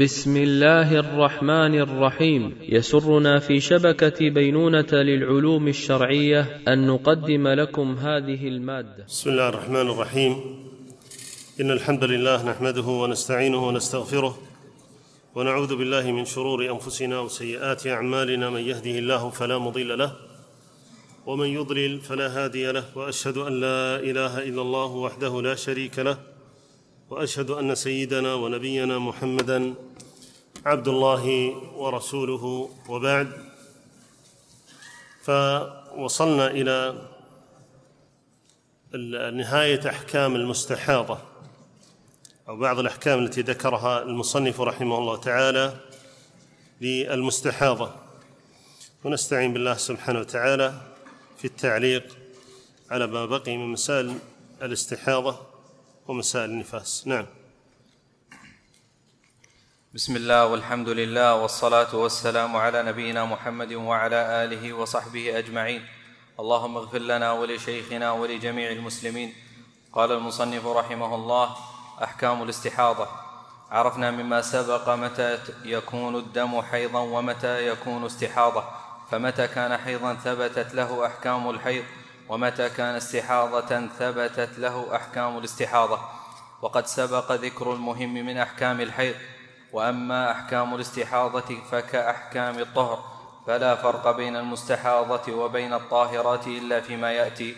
بسم الله الرحمن الرحيم. يسرنا في شبكة بينونة للعلوم الشرعية أن نقدم لكم هذه المادة. بسم الله الرحمن الرحيم. إن الحمد لله نحمده ونستعينه ونستغفره ونعوذ بالله من شرور أنفسنا وسيئات أعمالنا. من يهده الله فلا مضل له ومن يضلل فلا هادي له وأشهد أن لا إله إلا الله وحده لا شريك له وأشهد أن سيدنا ونبينا محمدا عبد الله ورسوله وبعد. فوصلنا إلى نهاية أحكام المستحاضة أو بعض الأحكام التي ذكرها المصنف رحمه الله تعالى للمستحاضة. ونستعين بالله سبحانه وتعالى في التعليق على ما بقي من مسائل الاستحاضة. ومسائل النفاس. نعم. بسم الله والحمد لله والصلاة والسلام على نبينا محمد وعلى آله وصحبه أجمعين. اللهم اغفر لنا ولشيخنا ولجميع المسلمين. قال المصنف رحمه الله أحكام الاستحاضة. عرفنا مما سبق متى يكون الدم حيضا ومتى يكون استحاضة. فمتى كان حيضا ثبتت له أحكام الحيض. ومتى كان استحاضة ثبتت له أحكام الاستحاضة. وقد سبق ذكر المهم من أحكام الحيض. وأما أحكام الاستحاضة فكأحكام الطهر. فلا فرق بين المستحاضة وبين الطاهرات إلا فيما يأتي.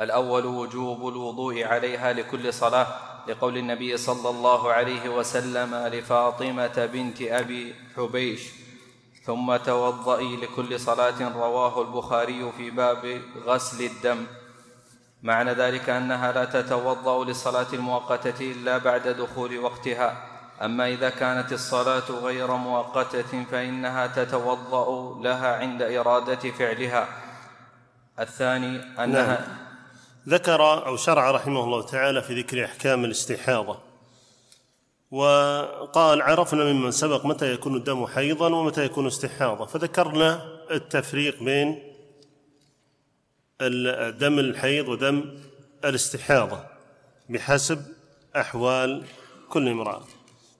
الأول وجوب الوضوء عليها لكل صلاة لقول النبي صلى الله عليه وسلم لفاطمة بنت أبي حبيش. ثم توضئي لكل صلاة رواه البخاري في باب غسل الدم. معنى ذلك أنها لا تتوضأ للصلاه المؤقتة إلا بعد دخول وقتها. أما إذا كانت الصلاة غير مؤقتة فإنها تتوضأ لها عند إرادة فعلها. الثاني أنها نعم. ذكر أو شرع رحمه الله تعالى في ذكر أحكام الاستحاضة. وقال عرفنا ممن سبق متى يكون الدم حيضا ومتى يكون استحاضه فذكرنا التفريق بين دم الحيض ودم الاستحاضة بحسب أحوال كل امرأة.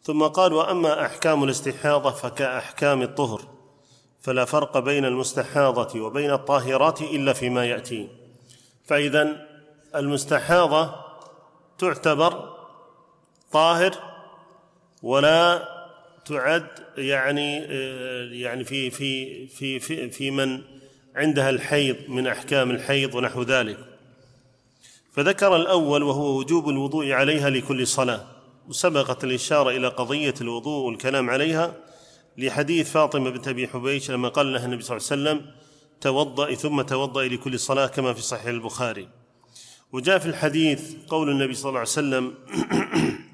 ثم قال وأما أحكام الاستحاضة فكأحكام الطهر فلا فرق بين المستحاضة وبين الطاهرات إلا فيما يأتي. فاذا المستحاضة تعتبر طاهر ولا تعد يعني يعني في في في في, في من عندها الحيض من أحكام الحيض ونحو ذلك. فذكر الأول وهو وجوب الوضوء عليها لكل صلاة وسبقت الإشارة إلى قضية الوضوء والكلام عليها لحديث فاطمة بنت أبي حبيش لما قال لها النبي صلى الله عليه وسلم توضئي ثم توضئي لكل صلاة كما في صحيح البخاري. وجاء في الحديث قول النبي صلى الله عليه وسلم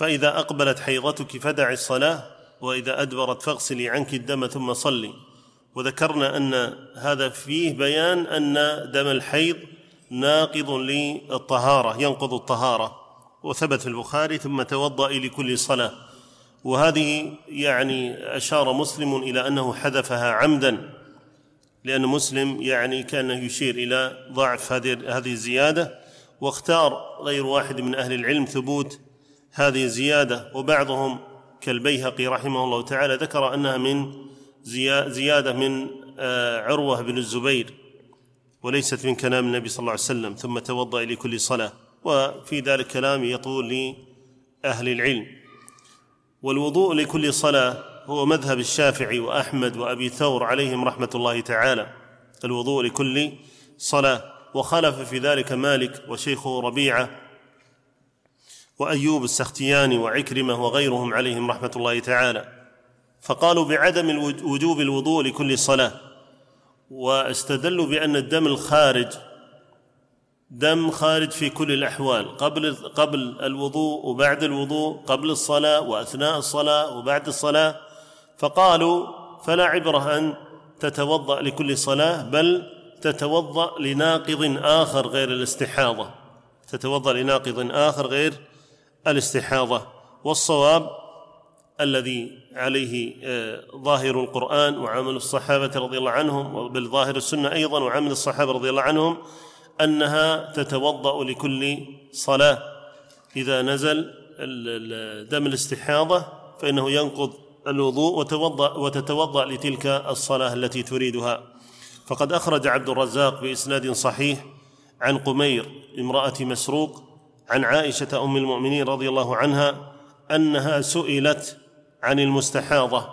فإذا أقبلت حيضتك فدعي الصلاة وإذا أدبرت فاغسلي عنك الدم ثم صلي. وذكرنا أن هذا فيه بيان أن دم الحيض ناقض للطهارة ينقض الطهارة. وثبت في البخاري ثم توضأ لكل صلاة. وهذه يعني أشار مسلم إلى أنه حذفها عمدا لأن مسلم يعني كان يشير إلى ضعف هذه الزيادة. واختار غير واحد من أهل العلم ثبوت هذه الزيادة وبعضهم كالبيهقي رحمه الله تعالى ذكر أنها من زيادة من عروة بن الزبير وليست من كلام النبي صلى الله عليه وسلم ثم توضأ لكل صلاة وفي ذلك كلام يطول لأهل العلم. والوضوء لكل صلاة هو مذهب الشافعي وأحمد وأبي ثور عليهم رحمة الله تعالى الوضوء لكل صلاة. وخلف في ذلك مالك وشيخه ربيعة وأيوب السختياني وعكرمة وغيرهم عليهم رحمة الله تعالى. فقالوا بعدم وجوب الوضوء لكل صلاة. واستدلوا بأن الدم الخارج دم خارج في كل الأحوال. قبل قبل الوضوء وبعد الوضوء قبل الصلاة وأثناء الصلاة وبعد الصلاة. فقالوا فلا عبرة أن تتوضأ لكل صلاة بل تتوضأ لناقض آخر غير الاستحاضة. تتوضأ لناقض آخر غير الاستحاضة والصواب الذي عليه ظاهر القرآن وعمل الصحابة رضي الله عنهم بل ظاهر السنة أيضا وعمل الصحابة رضي الله عنهم أنها تتوضأ لكل صلاة. إذا نزل دم الاستحاضة فإنه ينقض الوضوء وتوضأ وتتوضأ لتلك الصلاة التي تريدها. فقد أخرج عبد الرزاق بإسناد صحيح عن قمير امرأة مسروق عن عائشة أم المؤمنين رضي الله عنها أنها سئلت عن المستحاضة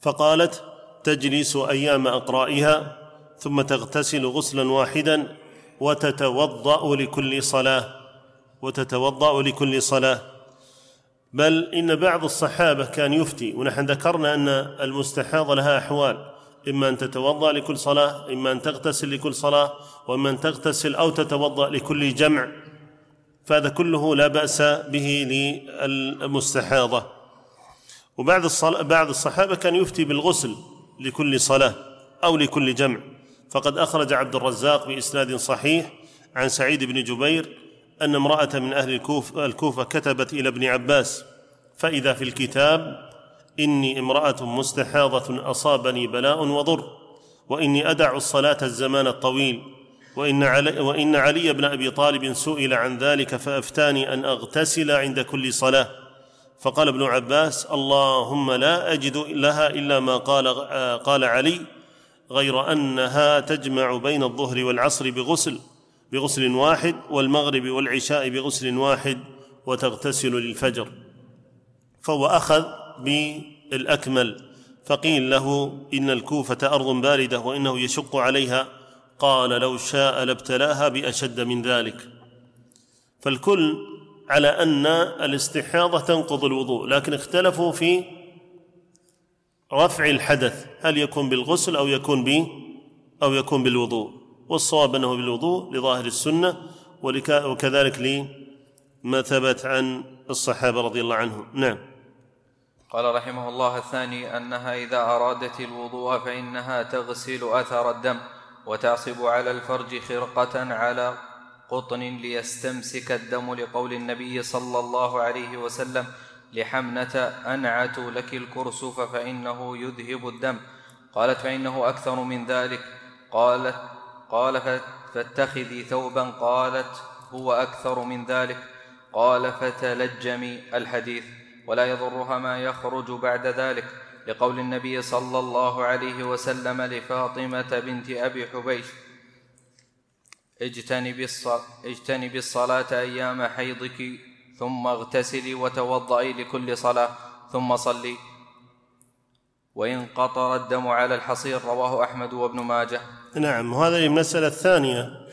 فقالت تجلس أيام أقرائها ثم تغتسل غسلا واحدا وتتوضأ لكل صلاة وتتوضأ لكل صلاة. بل إن بعض الصحابة كان يفتي ونحن ذكرنا أن المستحاضة لها أحوال إما أن تتوضأ لكل صلاة إما أن تغتسل لكل صلاة وإما أن تغتسل أو تتوضأ لكل جمع. فهذا كله لا بأس به للمستحاضة. وبعض الصلاة بعض الصحابة كان يفتي بالغسل لكل صلاة أو لكل جمع. فقد أخرج عبد الرزاق بإسناد صحيح عن سعيد بن جبير أن امرأة من أهل الكوفة, الكوفة كتبت إلى ابن عباس فإذا في الكتاب إني امرأة مستحاضة أصابني بلاء وضر وإني أدع الصلاة الزمان الطويل وإن علي, وإن علي بن أبي طالب سئل عن ذلك فأفتاني أن أغتسل عند كل صلاة. فقال ابن عباس اللهم لا أجد لها إلا ما قال, قال علي غير أنها تجمع بين الظهر والعصر بغسل بغسل واحد والمغرب والعشاء بغسل واحد وتغتسل للفجر. فهو أخذ بالأكمل فقيل له إن الكوفة أرض باردة وإنه يشق عليها قال لو شاء لابتلاها بأشد من ذلك. فالكل على أن الاستحاضة تنقض الوضوء لكن اختلفوا في رفع الحدث هل يكون بالغسل أو يكون ب أو يكون بالوضوء. والصواب أنه بالوضوء لظاهر السنة وكذلك لما ثبت عن الصحابة رضي الله عنهم. نعم. قال رحمه الله الثاني أنها إذا أرادت الوضوء فإنها تغسل أثر الدم. وتعصب على الفرج خرقة على قطن ليستمسك الدم لقول النبي صلى الله عليه وسلم لحمنة أنعت لك الكرسف فإنه يذهب الدم. قالت فإنه أكثر من ذلك. قالت قال فاتخذي ثوبا. قالت هو أكثر من ذلك. قال فتلجمي الحديث. ولا يضرها ما يخرج بعد ذلك. لقول النبي صلى الله عليه وسلم لفاطمة بنت أبي حبيش اجتنبي اجتنبي الصلاة أيام حيضك ثم اغتسلي وتوضئي لكل صلاة ثم صلي. وإن قطر الدم على الحصير رواه أحمد وابن ماجه. نعم وهذه المسألة الثانية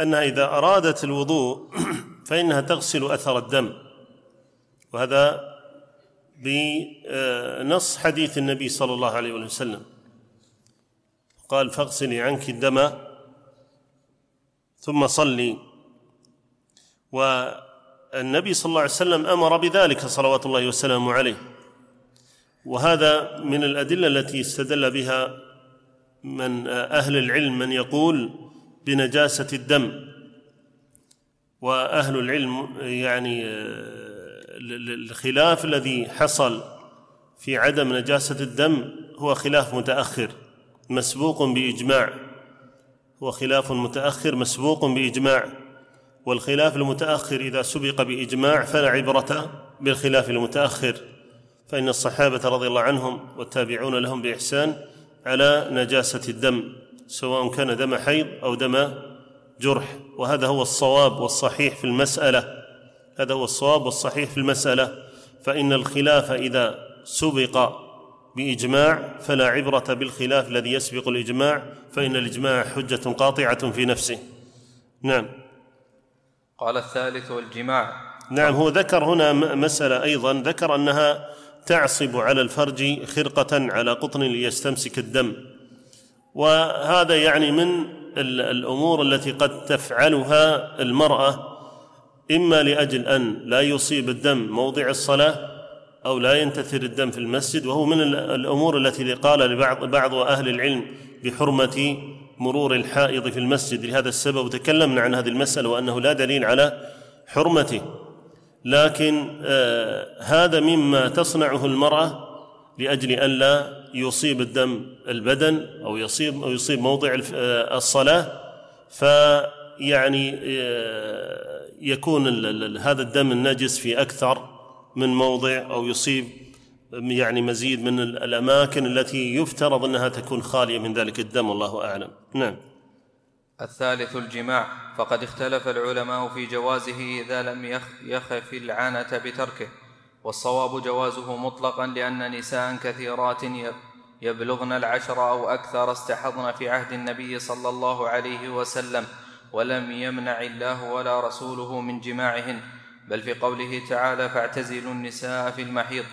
أنها إذا أرادت الوضوء فإنها تغسل أثر الدم. وهذا بنص حديث النبي صلى الله عليه وسلم. قال فاغسلي عنك الدم ثم صلي. والنبي صلى الله عليه وسلم أمر بذلك صلوات الله وسلامه عليه. وهذا من الأدلة التي استدل بها من أهل العلم من يقول بنجاسة الدم. وأهل العلم يعني الخلاف الذي حصل في عدم نجاسة الدم هو خلاف متأخر مسبوق بإجماع. هو خلاف متأخر مسبوق بإجماع. والخلاف المتأخر إذا سبق بإجماع فلا عبرة بالخلاف المتأخر. فإن الصحابة رضي الله عنهم والتابعون لهم بإحسان على نجاسة الدم سواء كان دم حيض أو دم جرح. وهذا هو الصواب والصحيح في المسألة. هذا هو الصواب والصحيح في المسألة فإن الخلاف إذا سبق بإجماع فلا عبرة بالخلاف الذي يسبق الإجماع فإن الإجماع حجة قاطعة في نفسه. نعم. قال الثالث الجماع نعم هو ذكر هنا مسألة أيضا ذكر أنها تعصب على الفرج خرقة على قطن ليستمسك الدم. وهذا يعني من الأمور التي قد تفعلها المرأة إما لأجل أن لا يصيب الدم موضع الصلاة أو لا ينتثر الدم في المسجد وهو من الأمور التي قال لبعض بعض أهل العلم بحرمة مرور الحائض في المسجد. لهذا السبب وتكلمنا عن هذه المسألة وأنه لا دليل على حرمته. لكن آه هذا مما تصنعه المرأة لأجل أن لا يصيب الدم البدن أو يصيب أو يصيب موضع الصلاة. فيعني آه يكون هذا الدم النجس في أكثر من موضع أو يصيب يعني مزيد من الأماكن التي يفترض أنها تكون خالية من ذلك الدم والله أعلم. نعم. الثالث الجماع. فقد اختلف العلماء في جوازه إذا لم يخف العنة بتركه والصواب جوازه مطلقا لأن نساء كثيرات يبلغن العشر أو أكثر استحضن في عهد النبي صلى الله عليه وسلم. ولم يمنع الله ولا رسوله من جماعهن بل في قوله تعالى فاعتزلوا النساء في المحيض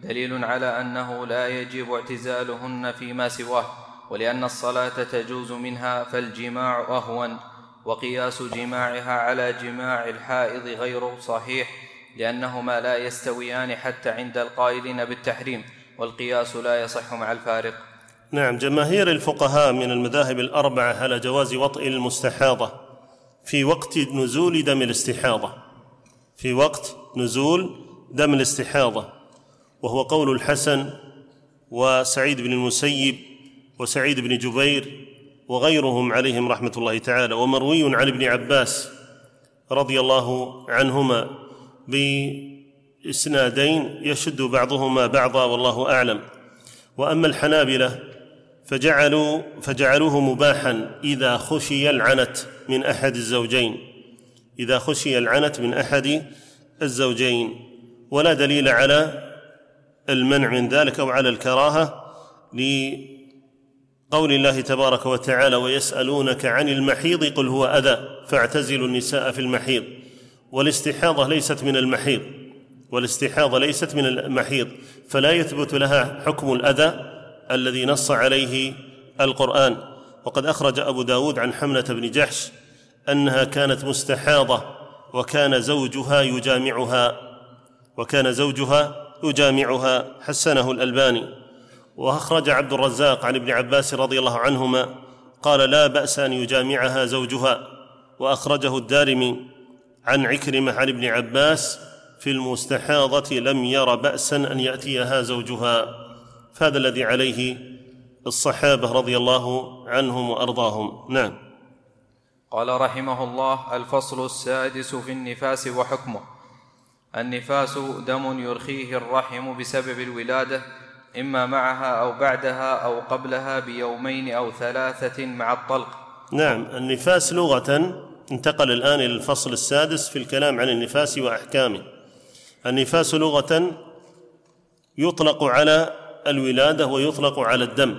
دليل على أنه لا يجب اعتزالهن فيما سواه ولأن الصلاة تجوز منها فالجماع أهون وقياس جماعها على جماع الحائض غير صحيح لأنهما لا يستويان حتى عند القائلين بالتحريم والقياس لا يصح مع الفارق. نعم جماهير الفقهاء من المذاهب الأربعة على جواز وطئ المستحاضة في وقت نزول دم الاستحاضة. في وقت نزول دم الاستحاضة. وهو قول الحسن وسعيد بن المسيب وسعيد بن جبير وغيرهم عليهم رحمة الله تعالى. ومروي عن ابن عباس رضي الله عنهما بإسنادين يشد بعضهما بعضا والله أعلم. وأما الحنابلة فجعلوا فجعلوه مباحا إذا خشي العنت من أحد الزوجين. إذا خشي العنت من أحد الزوجين. ولا دليل على المنع من ذلك أو على الكراهة لقول الله تبارك وتعالى ويسألونك عن المحيض قل هو أذى فاعتزلوا النساء في المحيض. والاستحاضة ليست من المحيض. والاستحاضة ليست من المحيض. فلا يثبت لها حكم الأذى الذي نص عليه القرآن. وقد أخرج أبو داود عن حملة بن جحش أنها كانت مستحاضة وكان زوجها يجامعها وكان زوجها يجامعها حسنه الألباني. وأخرج عبد الرزاق عن ابن عباس رضي الله عنهما قال لا بأس أن يجامعها زوجها. وأخرجه الدارمي عن عكرمة عن ابن عباس في المستحاضة لم ير باسا أن يأتيها زوجها. فهذا الذي عليه الصحابة رضي الله عنهم وأرضاهم. نعم. قال رحمه الله الفصل السادس في النفاس وحكمه. النفاس دم يرخيه الرحم بسبب الولادة إما معها أو بعدها أو قبلها بيومين أو ثلاثة مع الطلق. نعم. النفاس لغة انتقل الآن إلى الفصل السادس في الكلام عن النفاس وأحكامه. النفاس لغة يطلق على الولادة ويطلق على الدم.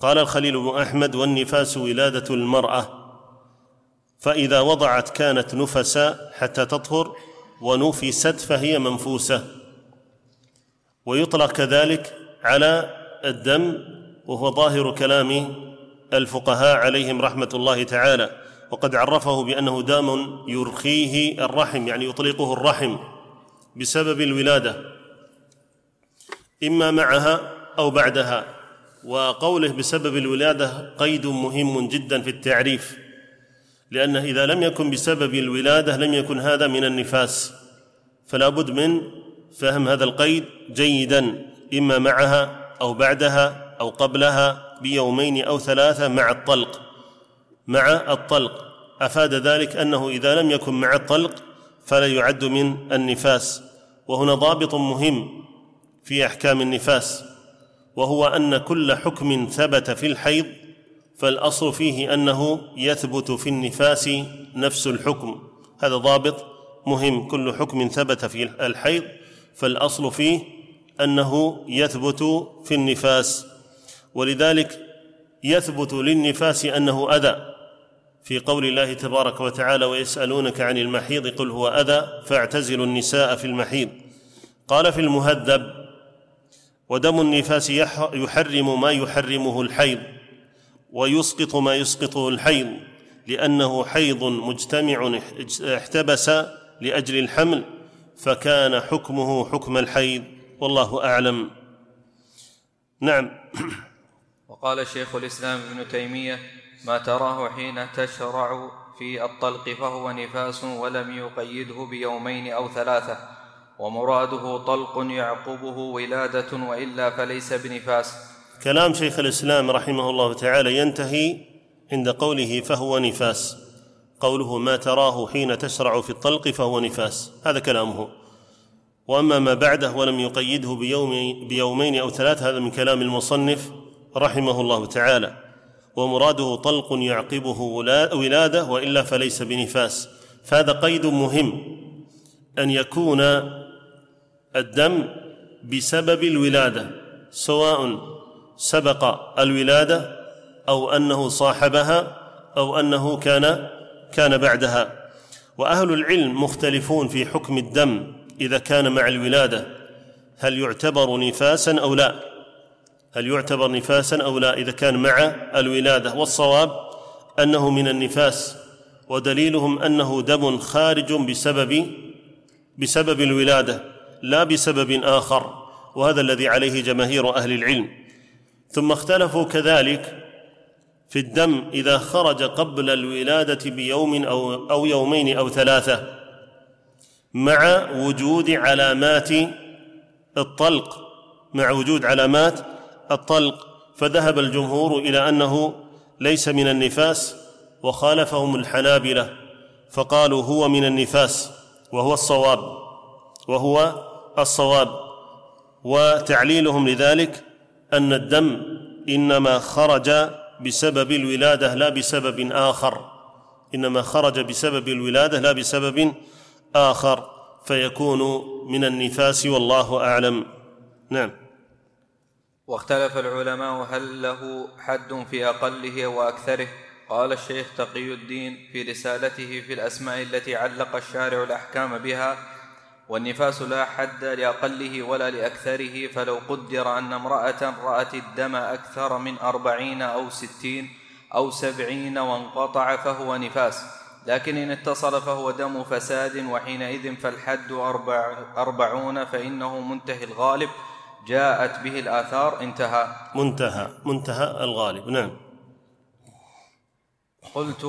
قال الخليل بن أحمد والنفاس ولادة المرأة. فإذا وضعت كانت نفسا حتى تطهر ونفست فهي منفوسة. ويطلق كذلك على الدم وهو ظاهر كلام الفقهاء عليهم رحمة الله تعالى. وقد عرفه بأنه دام يرخيه الرحم يعني يطلقه الرحم بسبب الولادة. إما معها أو بعدها. وقوله بسبب الولادة قيد مهم جدا في التعريف. لأنه إذا لم يكن بسبب الولادة لم يكن هذا من النفاس. فلا بد من فهم هذا القيد جيدا إما معها أو بعدها أو قبلها بيومين أو ثلاثة مع الطلق. مع الطلق. أفاد ذلك أنه إذا لم يكن مع الطلق فلا يعد من النفاس. وهنا ضابط مهم. في أحكام النفاس وهو أن كل حكم ثبت في الحيض فالأصل فيه أنه يثبت في النفاس نفس الحكم. هذا ضابط مهم كل حكم ثبت في الحيض فالأصل فيه أنه يثبت في النفاس. ولذلك يثبت للنفاس أنه أذى. في قول الله تبارك وتعالى ويسألونك عن المحيض قل هو أذى فاعتزلوا النساء في المحيض. قال في المهذب ودم النفاس يحرم ما يحرمه الحيض ويسقط ما يسقطه الحيض لأنه حيض مجتمع احتبس لأجل الحمل فكان حكمه حكم الحيض والله أعلم. نعم. وقال شيخ الإسلام ابن تيمية ما تراه حين تشرع في الطلق فهو نفاس ولم يقيده بيومين أو ثلاثة ومراده طلق يعقبه ولادة وإلا فليس بنفاس. كلام شيخ الإسلام رحمه الله تعالى ينتهي عند قوله فهو نفاس. قوله ما تراه حين تشرع في الطلق فهو نفاس. هذا كلامه. وأما ما بعده ولم يقيده بيوم بيومين أو ثلاث هذا من كلام المصنف رحمه الله تعالى. ومراده طلق يعقبه ولاده وإلا فليس بنفاس. فهذا قيد مهم. أن يكون الدم بسبب الولادة سواء سبق الولادة أو أنه صاحبها أو أنه كان كان بعدها. وأهل العلم مختلفون في حكم الدم إذا كان مع الولادة. هل يعتبر نفاسا أو لا؟ هل يعتبر نفاسا أو لا إذا كان مع الولادة؟ والصواب أنه من النفاس ودليلهم أنه دم خارج بسبب بسبب الولادة. لا بسبب آخر وهذا الذي عليه جماهير أهل العلم. ثم اختلفوا كذلك في الدم إذا خرج قبل الولادة بيوم أو أو يومين أو ثلاثة مع وجود علامات الطلق مع وجود علامات الطلق. فذهب الجمهور إلى أنه ليس من النفاس وخالفهم الحنابلة فقالوا هو من النفاس وهو الصواب وهو الصواب وتعليلهم لذلك أن الدم إنما خرج بسبب الولادة لا بسبب آخر. إنما خرج بسبب الولادة لا بسبب آخر. فيكون من النفاس والله أعلم. نعم. واختلف العلماء هل له حد في أقله وأكثره. قال الشيخ تقي الدين في رسالته في الأسماء التي علق الشارع الأحكام بها والنفاس لا حد لأقله ولا لأكثره فلو قدر أن امرأة رأت الدم أكثر من أربعين أو ستين أو سبعين وانقطع فهو نفاس. لكن إن اتصل فهو دم فساد وحينئذ فالحد أربع أربعون فإنه منتهي الغالب. جاءت به الآثار انتهى. منتهى منتهى الغالب. نعم. قلت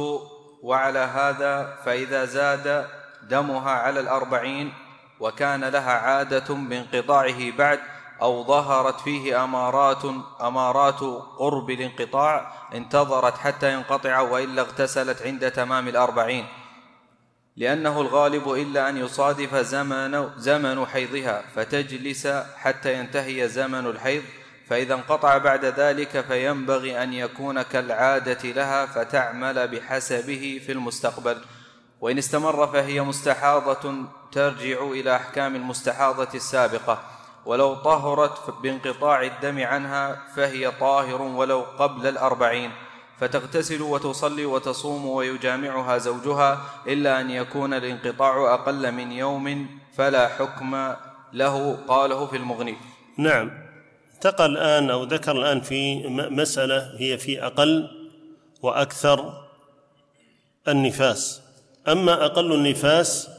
وعلى هذا فإذا زاد دمها على الأربعين وكان لها عادة بانقطاعه بعد أو ظهرت فيه أمارات أمارات قرب الانقطاع انتظرت حتى ينقطع وإلا اغتسلت عند تمام الأربعين. لأنه الغالب إلا أن يصادف زمن زمن حيضها فتجلس حتى ينتهي زمن الحيض فإذا انقطع بعد ذلك فينبغي أن يكون كالعادة لها فتعمل بحسبه في المستقبل. وإن استمر فهي مستحاضة ترجع إلى أحكام المستحاضة السابقة. ولو طهرت بانقطاع الدم عنها فهي طاهر ولو قبل الأربعين. فتغتسل وتصلي وتصوم ويجامعها زوجها إلا أن يكون الانقطاع أقل من يوم فلا حكم له قاله في المغني. نعم. انتقل الآن أو ذكر الآن في مسألة هي في أقل وأكثر النفاس. أما أقل النفاس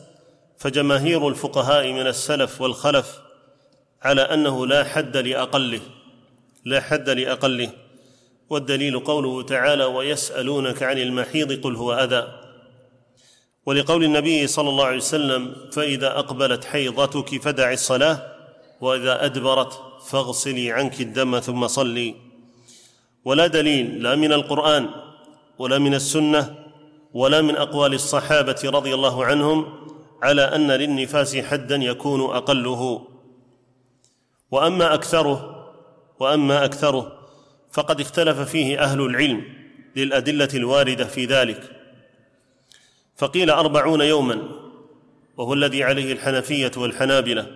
فجماهير الفقهاء من السلف والخلف على أنه لا حد لأقله لا حد لأقله. والدليل قوله تعالى ويسألونك عن المحيض قل هو أذى ولقول النبي صلى الله عليه وسلم فإذا أقبلت حيضتك فدع الصلاة وإذا أدبرت فاغسلي عنك الدم ثم صلي ولا دليل لا من القرآن ولا من السنة ولا من أقوال الصحابة رضي الله عنهم على أن للنفاس حدا يكون أقله. وأما أكثره وأما أكثره فقد اختلف فيه أهل العلم للأدلة الواردة في ذلك. فقيل أربعون يوما وهو الذي عليه الحنفية والحنابلة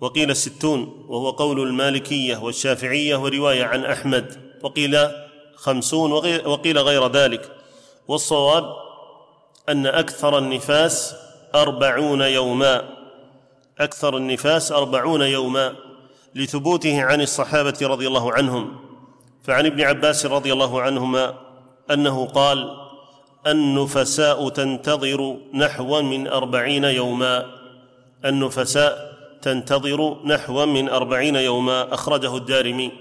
وقيل ستون وهو قول المالكية والشافعية ورواية عن أحمد وقيل خمسون وقيل غير ذلك. والصواب أن أكثر النفاس أربعون يوما أكثر النفاس أربعون يوما لثبوته عن الصحابة رضي الله عنهم. فعن ابن عباس رضي الله عنهما أنه قال النفساء تنتظر نحو من أربعين يوما النفساء تنتظر نحو من أربعين يوما أخرجه الدارمي.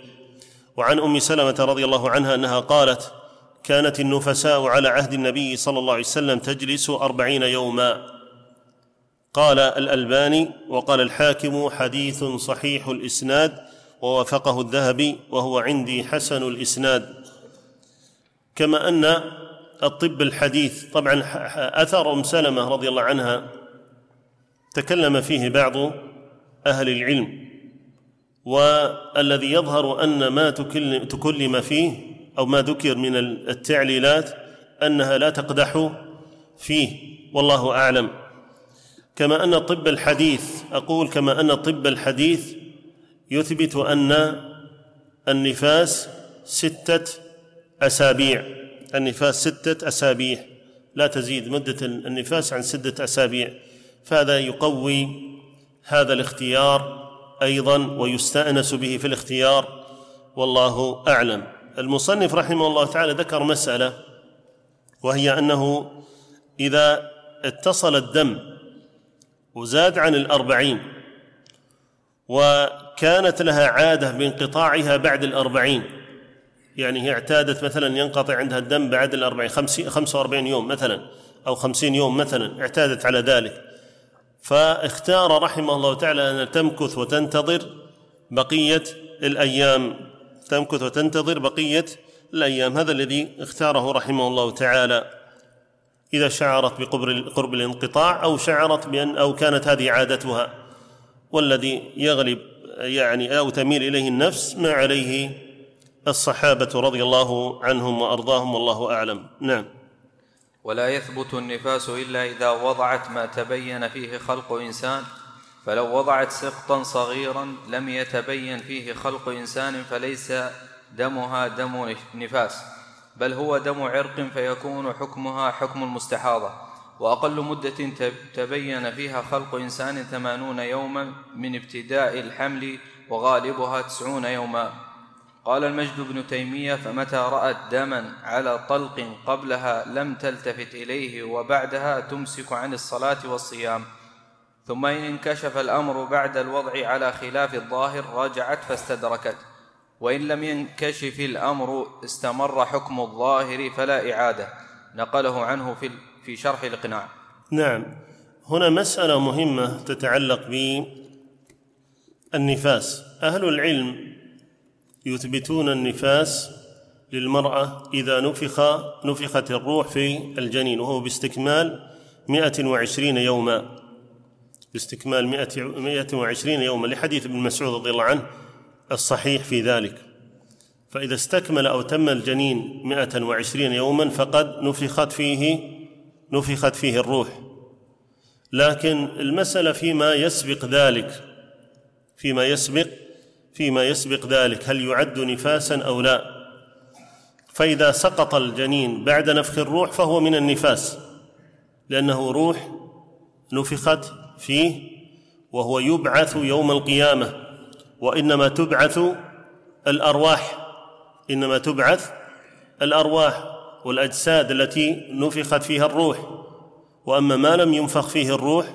وعن أم سلمة رضي الله عنها أنها قالت كانت النفساء على عهد النبي صلى الله عليه وسلم تجلس أربعين يوما. قال الألباني وقال الحاكم حديث صحيح الإسناد ووافقه الذهبي وهو عندي حسن الإسناد. كما أن الطب الحديث طبعا أثر أم سلمة رضي الله عنها تكلم فيه بعض أهل العلم والذي يظهر أن ما تكلم فيه أو ما ذكر من التعليلات أنها لا تقدح فيه والله أعلم. كما أن الطب الحديث أقول كما أن الطب الحديث يثبت أن النفاس ستة أسابيع. النفاس ستة أسابيع. لا تزيد مدة النفاس عن ستة أسابيع. فهذا يقوي هذا الاختيار أيضا ويستأنس به في الاختيار والله أعلم. المصنف رحمه الله تعالى ذكر مسألة وهي أنه إذا اتصل الدم وزاد عن الأربعين وكانت لها عادة بانقطاعها بعد الأربعين يعني هي اعتادت مثلا ينقطع عندها الدم بعد الأربعين خمسة وأربعين يوم مثلا أو خمسين يوم مثلا اعتادت على ذلك. فاختار رحمه الله تعالى أن تمكث وتنتظر بقية الأيام تمكث وتنتظر بقية الأيام. هذا الذي اختاره رحمه الله تعالى. إذا شعرت بقرب الانقطاع أو شعرت بأن أو كانت هذه عادتها والذي يغلب يعني أو تميل إليه النفس ما عليه الصحابة رضي الله عنهم وأرضاهم والله أعلم. نعم. ولا يثبت النفاس إلا إذا وضعت ما تبين فيه خلق إنسان. فلو وضعت سقطا صغيرا لم يتبين فيه خلق إنسان فليس دمها دم نفاس بل هو دم عرق فيكون حكمها حكم المستحاضه وأقل مدة تبين فيها خلق إنسان ثمانون يوما من ابتداء الحمل وغالبها تسعون يوما. قال المجد بن تيمية فمتى رأت دما على طلق قبلها لم تلتفت إليه وبعدها تمسك عن الصلاة والصيام. ثم إن انكشف الأمر بعد الوضع على خلاف الظاهر رجعت فاستدركت. وإن لم ينكشف الأمر استمر حكم الظاهر فلا إعادة. نقله عنه في في شرح الاقناع نعم. هنا مسألة مهمة تتعلق بالنفاس. أهل العلم يثبتون النفاس للمرأة إذا نفخ نفخت الروح في الجنين وهو باستكمال مئة وعشرين يوما. باستكمال مئة وعشرين يوما لحديث ابن مسعود رضي الله عنه الصحيح في ذلك. فإذا استكمل أو تم الجنين مئة وعشرين يوما فقد نفخت فيه نفخت فيه الروح. لكن المسألة فيما يسبق ذلك فيما يسبق فيما يسبق ذلك هل يعد نفاسا أو لا؟ فإذا سقط الجنين بعد نفخ الروح فهو من النفاس لأنه روح نفخت فيه وهو يبعث يوم القيامة وإنما تبعث الأرواح إنما تبعث الأرواح والأجساد التي نفخت فيها الروح. وأما ما لم ينفخ فيه الروح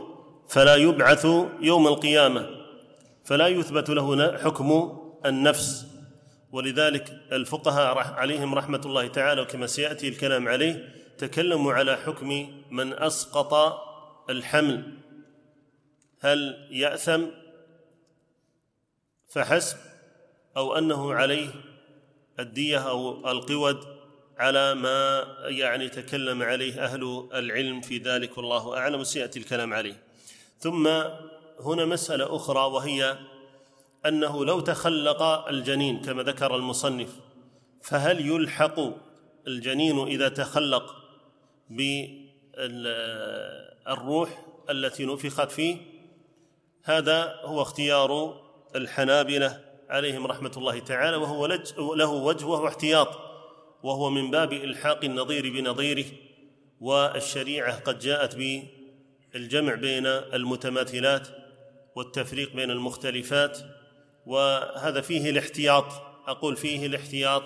فلا يبعث يوم القيامة فلا يثبت له حكم النفس. ولذلك الفقهاء عليهم رحمة الله تعالى وكما سيأتي الكلام عليه تكلموا على حكم من أسقط الحمل. هل يأثم؟ فحسب أو أنه عليه الدية أو القود على ما يعني تكلم عليه أهل العلم في ذلك والله أعلم وسياتي الكلام عليه. ثم هنا مسألة أخرى وهي أنه لو تخلق الجنين كما ذكر المصنف فهل يلحق الجنين إذا تخلق بالروح التي نفخت فيه؟ هذا هو اختيار الحنابلة عليهم رحمة الله تعالى وهو له وجه وهو احتياط وهو من باب إلحاق النظير بنظيره والشريعة قد جاءت بالجمع بين المتماثلات والتفريق بين المختلفات وهذا فيه الاحتياط أقول فيه الاحتياط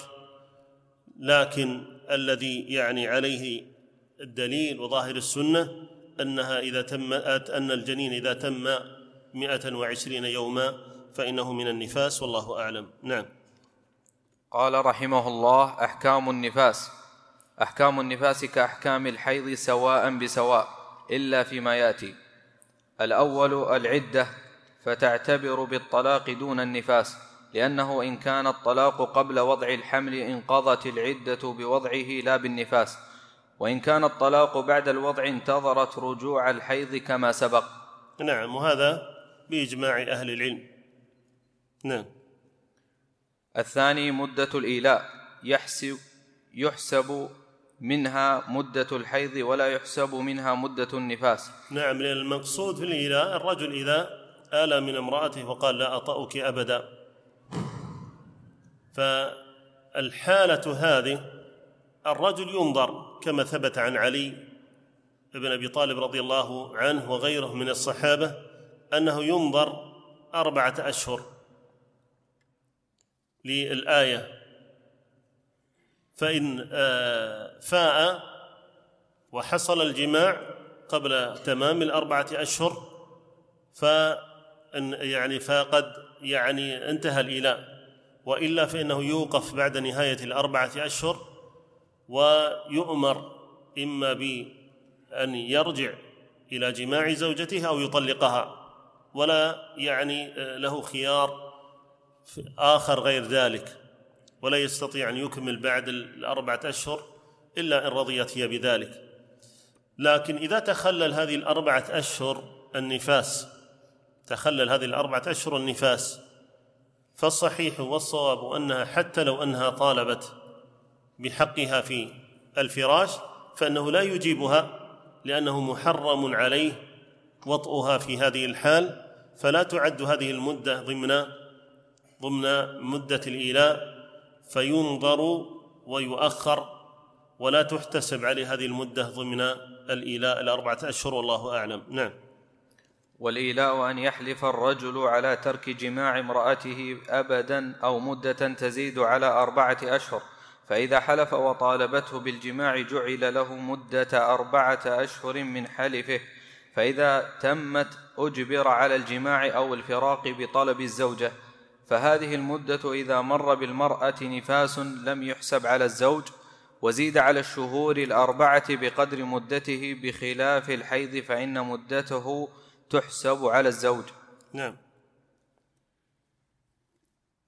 لكن الذي يعني عليه الدليل وظاهر السنة أنها إذا تم أن الجنين إذا تم مئة وعشرين يوما فإنه من النفاس والله أعلم. نعم. قال رحمه الله أحكام النفاس. أحكام النفاس كأحكام الحيض سواء بسواء إلا فيما يأتي. الأول العدة فتعتبر بالطلاق دون النفاس لأنه إن كان الطلاق قبل وضع الحمل انقضت العدة بوضعه لا بالنفاس. وإن كان الطلاق بعد الوضع انتظرت رجوع الحيض كما سبق. نعم وهذا بإجماع أهل العلم. نعم. الثاني مدة الإيلاء. يحسب يحسب منها مدة الحيض ولا يحسب منها مدة النفاس. نعم لأن المقصود في الإيلاء الرجل إذا آلى من امرأته وقال لا أطأك أبدا. فالحالة هذه الرجل ينظر كما ثبت عن علي بن أبي طالب رضي الله عنه وغيره من الصحابة أنه ينظر أربعة أشهر للآية. فإن آه، فاء وحصل الجماع قبل تمام الأربعة أشهر فإن يعني فقد يعني انتهى الإيلاء. وإلا فإنه يوقف بعد نهاية الأربعة أشهر ويؤمر إما بأن يرجع إلى جماع زوجته أو يطلقها. ولا يعني آه، له خيار آخر غير ذلك. ولا يستطيع أن يكمل بعد الأربعة أشهر إلا إن رضيت هي بذلك. لكن إذا تخلل هذه الأربعة أشهر النفاس تخلل هذه الأربعة أشهر النفاس فالصحيح والصواب أنها حتى لو أنها طالبت بحقها في الفراش فإنه لا يجيبها لأنه محرم عليه وطئها في هذه الحال فلا تعد هذه المدة ضمن ضمن مدة الإيلاء فينظر ويؤخر ولا تحتسب عليه هذه المدة ضمن الإيلاء الأربعة أشهر والله أعلم. نعم. والإيلاء أن يحلف الرجل على ترك جماع امرأته أبدا أو مدة تزيد على أربعة أشهر فإذا حلف وطالبته بالجماع جعل له مدة أربعة أشهر من حلفه. فإذا تمت أجبر على الجماع أو الفراق بطلب الزوجة فهذه المدة إذا مر بالمرأة نفاس لم يحسب على الزوج وزيد على الشهور الأربعة بقدر مدته بخلاف الحيض فإن مدته تحسب على الزوج. نعم.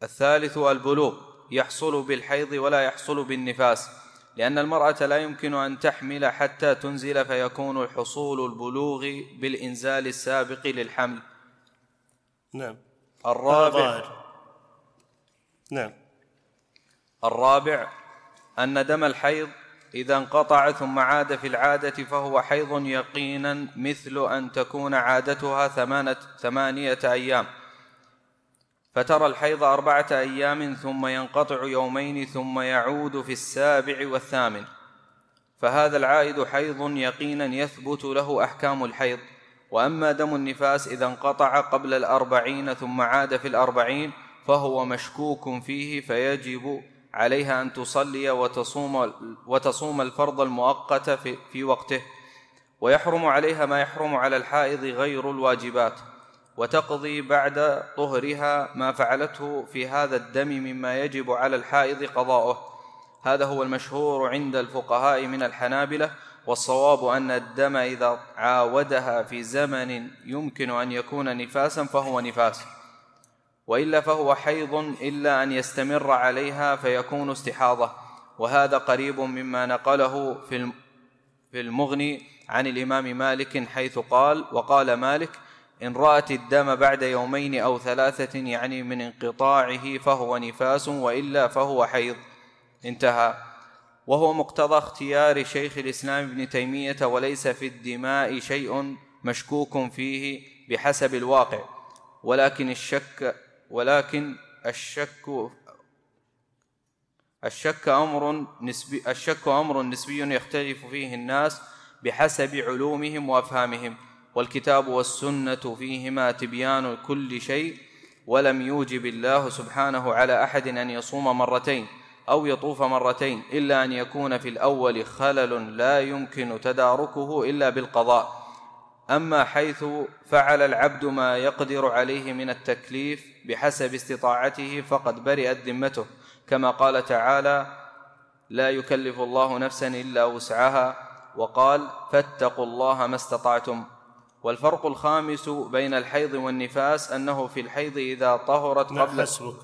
الثالث البلوغ يحصل بالحيض ولا يحصل بالنفاس. لأن المرأة لا يمكن أن تحمل حتى تنزل فيكون الحصول البلوغ بالإنزال السابق للحمل. نعم. الرابع نعم. الرابع أن دم الحيض إذا انقطع ثم عاد في العادة فهو حيض يقينا مثل أن تكون عادتها ثمانية أيام. فترى الحيض أربعة أيام ثم ينقطع يومين ثم يعود في السابع والثامن. فهذا العائد حيض يقينا يثبت له أحكام الحيض. وأما دم النفاس إذا انقطع قبل الأربعين ثم عاد في الأربعين فهو مشكوك فيه فيجب عليها أن تصلي وتصوم, وتصوم الفرض المؤقت في, في وقته. ويحرم عليها ما يحرم على الحائض غير الواجبات. وتقضي بعد طهرها ما فعلته في هذا الدم مما يجب على الحائض قضاؤه. هذا هو المشهور عند الفقهاء من الحنابلة والصواب أن الدم إذا عاودها في زمن يمكن أن يكون نفاسا فهو نفاس. وإلا فهو حيض إلا أن يستمر عليها فيكون استحاضة. وهذا قريب مما نقله في المغني عن الإمام مالك حيث قال وقال مالك إن رأت الدم بعد يومين أو ثلاثة يعني من انقطاعه فهو نفاس وإلا فهو حيض. انتهى. وهو مقتضى اختيار شيخ الإسلام ابن تيمية وليس في الدماء شيء مشكوك فيه بحسب الواقع. ولكن الشك ولكن الشك الشك أمر نسبي الشك أمر نسبي يختلف فيه الناس بحسب علومهم وأفهامهم. والكتاب والسنة فيهما تبيان كل شيء ولم يوجب الله سبحانه على أحد أن يصوم مرتين أو يطوف مرتين إلا أن يكون في الأول خلل لا يمكن تداركه إلا بالقضاء. أما حيث فعل العبد ما يقدر عليه من التكليف بحسب استطاعته فقد برئت ذمته. كما قال تعالى لا يكلف الله نفسا إلا وسعها وقال فاتقوا الله ما استطعتم والفرق الخامس بين الحيض والنفاس أنه في الحيض إذا طهرت قبل حسبك.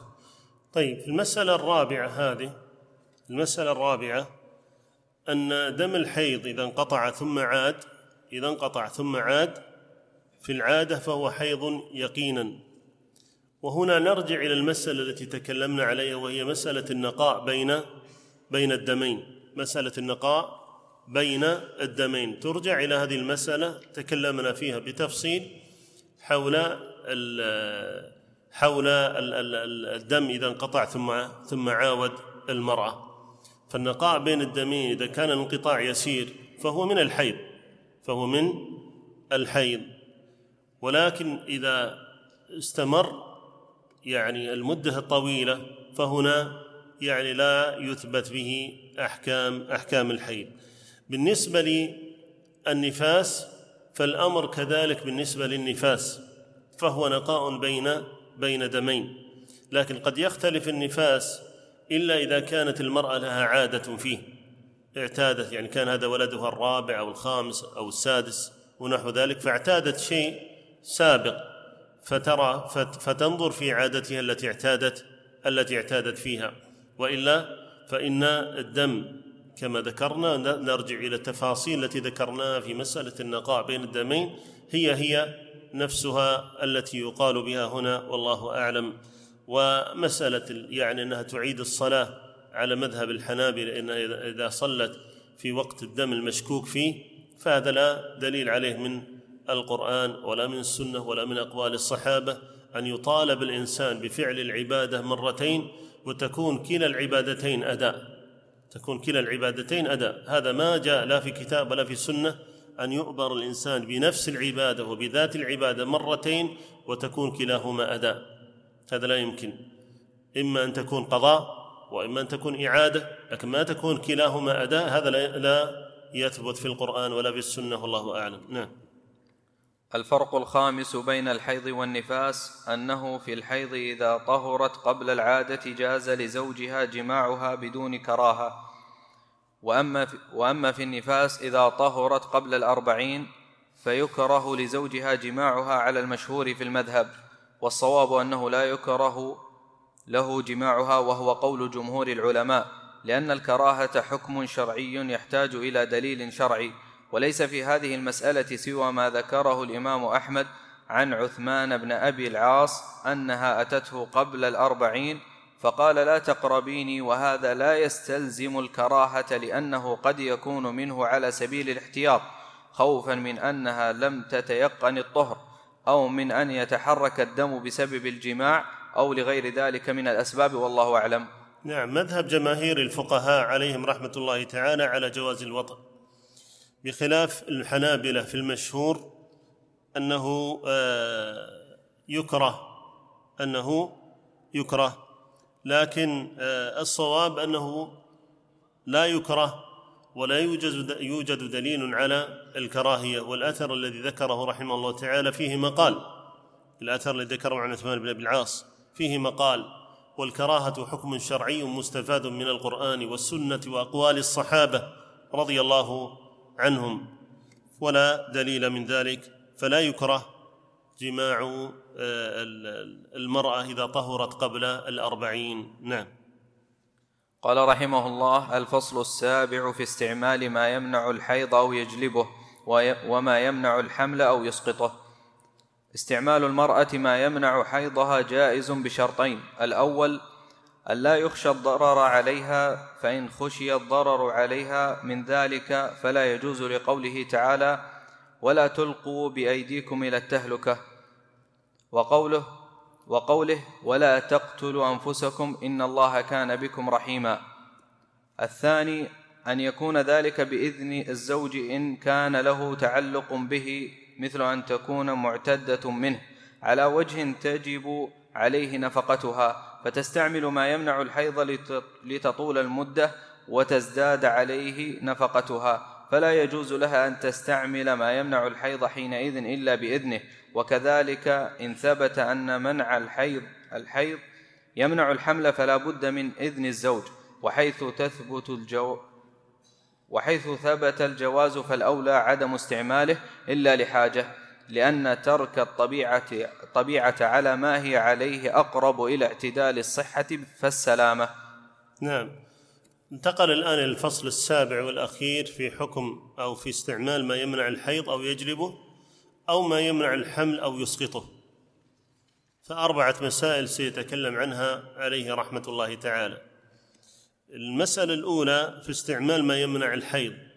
طيب المسألة الرابعة هذه المسألة الرابعة أن دم الحيض إذا انقطع ثم عاد إذا انقطع ثم عاد في العادة فهو حيض يقينا. وهنا نرجع إلى المسألة التي تكلمنا عليها وهي مسألة النقاء بين بين الدمين. مسألة النقاء بين الدمين. ترجع إلى هذه المسألة تكلمنا فيها بتفصيل حول حول الدم إذا انقطع ثم ثم عاود المرأة. فالنقاء بين الدمين إذا كان الانقطاع يسير فهو من الحيض فهو من الحيض. ولكن إذا استمر يعني المدة الطويلة فهنا يعني لا يثبت به أحكام أحكام الحيض. بالنسبة للنفاس فالأمر كذلك بالنسبة للنفاس فهو نقاء بين بين دمين. لكن قد يختلف النفاس إلا إذا كانت المرأة لها عادة فيه اعتادت يعني كان هذا ولدها الرابع أو الخامس أو السادس ونحو ذلك فاعتادت شيء سابق فترى فتنظر في عادتها التي اعتادت التي اعتادت فيها. وإلا فإن الدم كما ذكرنا نرجع إلى التفاصيل التي ذكرناها في مسألة النقاء بين الدمين. هي هي نفسها التي يقال بها هنا والله أعلم. ومسألة يعني أنها تعيد الصلاة على مذهب الحنابلة إن إذا صلت في وقت الدم المشكوك فيه فهذا لا دليل عليه من القرآن ولا من السنة ولا من أقوال الصحابة. أن يطالب الإنسان بفعل العبادة مرتين وتكون كلا العبادتين أداء. تكون كلا العبادتين أداء. هذا ما جاء لا في كتاب ولا في سنة أن يؤبر الإنسان بنفس العبادة وبذات العبادة مرتين وتكون كلاهما أداء. هذا لا يمكن. إما أن تكون قضاء وإما أن تكون إعادة لكن ما تكون كلاهما أداء هذا لا يثبت في القرآن ولا في السنة والله أعلم. نعم. الفرق الخامس بين الحيض والنفاس أنه في الحيض إذا طهرت قبل العادة جاز لزوجها جماعها بدون كراهة. وأما في, وأما في النفاس إذا طهرت قبل الأربعين فيكره لزوجها جماعها على المشهور في المذهب. والصواب أنه لا يكره له جماعها وهو قول جمهور العلماء لأن الكراهة حكم شرعي يحتاج إلى دليل شرعي. وليس في هذه المسألة سوى ما ذكره الإمام أحمد عن عثمان بن أبي العاص أنها أتته قبل الأربعين فقال لا تقربيني وهذا لا يستلزم الكراهة لأنه قد يكون منه على سبيل الاحتياط خوفا من أنها لم تتيقن الطهر أو من أن يتحرك الدم بسبب الجماع أو لغير ذلك من الأسباب والله أعلم. نعم مذهب جماهير الفقهاء عليهم رحمة الله تعالى على جواز الوطن. بخلاف الحنابلة في المشهور أنه آه، يكره أنه يكره. لكن آه، الصواب أنه لا يكره ولا يوجد يوجد دليل على الكراهية والأثر الذي ذكره رحمه الله تعالى. فيه مقال الأثر الذي ذكره عن عثمان بن أبي العاص. فيه مقال والكراهة حكم شرعي مستفاد من القرآن والسنة وأقوال الصحابة رضي الله عنهم. ولا دليل من ذلك فلا يكره جماع آه، المرأة إذا طهرت قبل الأربعين. نعم. قال رحمه الله الفصل السابع في استعمال ما يمنع الحيض أو يجلبه وما يمنع الحمل أو يسقطه. استعمال المرأة ما يمنع حيضها جائز بشرطين الأول ألا يخشى الضرر عليها فإن خشي الضرر عليها من ذلك فلا يجوز لقوله تعالى ولا تلقوا بأيديكم إلى التهلكة وقوله وقوله ولا تقتلوا أنفسكم إن الله كان بكم رحيما الثاني أن يكون ذلك بإذن الزوج إن كان له تعلق به مثل أن تكون معتدة منه على وجه تجب عليه نفقتها فتستعمل ما يمنع الحيض لتطول المدة وتزداد عليه نفقتها. فلا يجوز لها أن تستعمل ما يمنع الحيض حينئذ إلا بإذنه. وكذلك إن ثبت أن منع الحيض الحيض يمنع الحمل فلا بد من إذن الزوج. وحيث تثبت الجو وحيث ثبت الجواز فالأولى عدم استعماله إلا لحاجة. لأن ترك الطبيعة الطبيعة على ما هي عليه أقرب إلى اعتدال الصحة فالسلامة. نعم. انتقل الآن الفصل السابع والأخير في حكم أو في استعمال ما يمنع الحيض أو يجلبه أو ما يمنع الحمل أو يسقطه. فأربعة مسائل سيتكلم عنها عليه رحمة الله تعالى. المسألة الأولى في استعمال ما يمنع الحيض.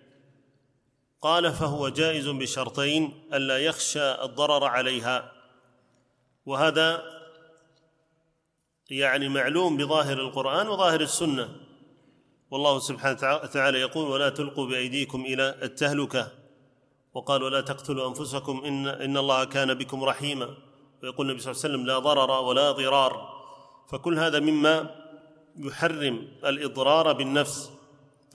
قال فهو جائز بشرطين ألا يخشى الضرر عليها. وهذا يعني معلوم بظاهر القرآن وظاهر السنة. والله سبحانه وتعالى يقول ولا تلقوا بأيديكم إلى التهلكة. وقال ولا تقتلوا أنفسكم إن, إن الله كان بكم رحيما. ويقول النبي صلى الله عليه وسلم لا ضرر ولا ضرار. فكل هذا مما يحرم الإضرار بالنفس.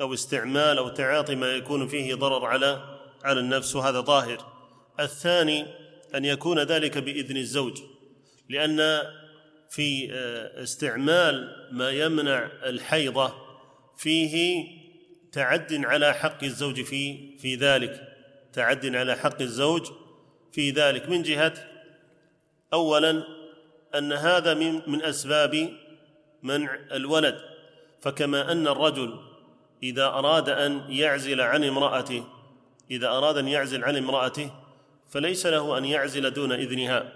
أو استعمال أو تعاطي ما يكون فيه ضرر على على النفس وهذا ظاهر الثاني أن يكون ذلك بإذن الزوج لأن في آه، استعمال ما يمنع الحيضة فيه تعد على حق الزوج في في ذلك. تعد على حق الزوج في ذلك. من جهة أولا أن هذا من من أسباب منع الولد. فكما أن الرجل إذا أراد أن يعزل عن امرأته إذا أراد أن يعزل عن امرأته فليس له أن يعزل دون إذنها.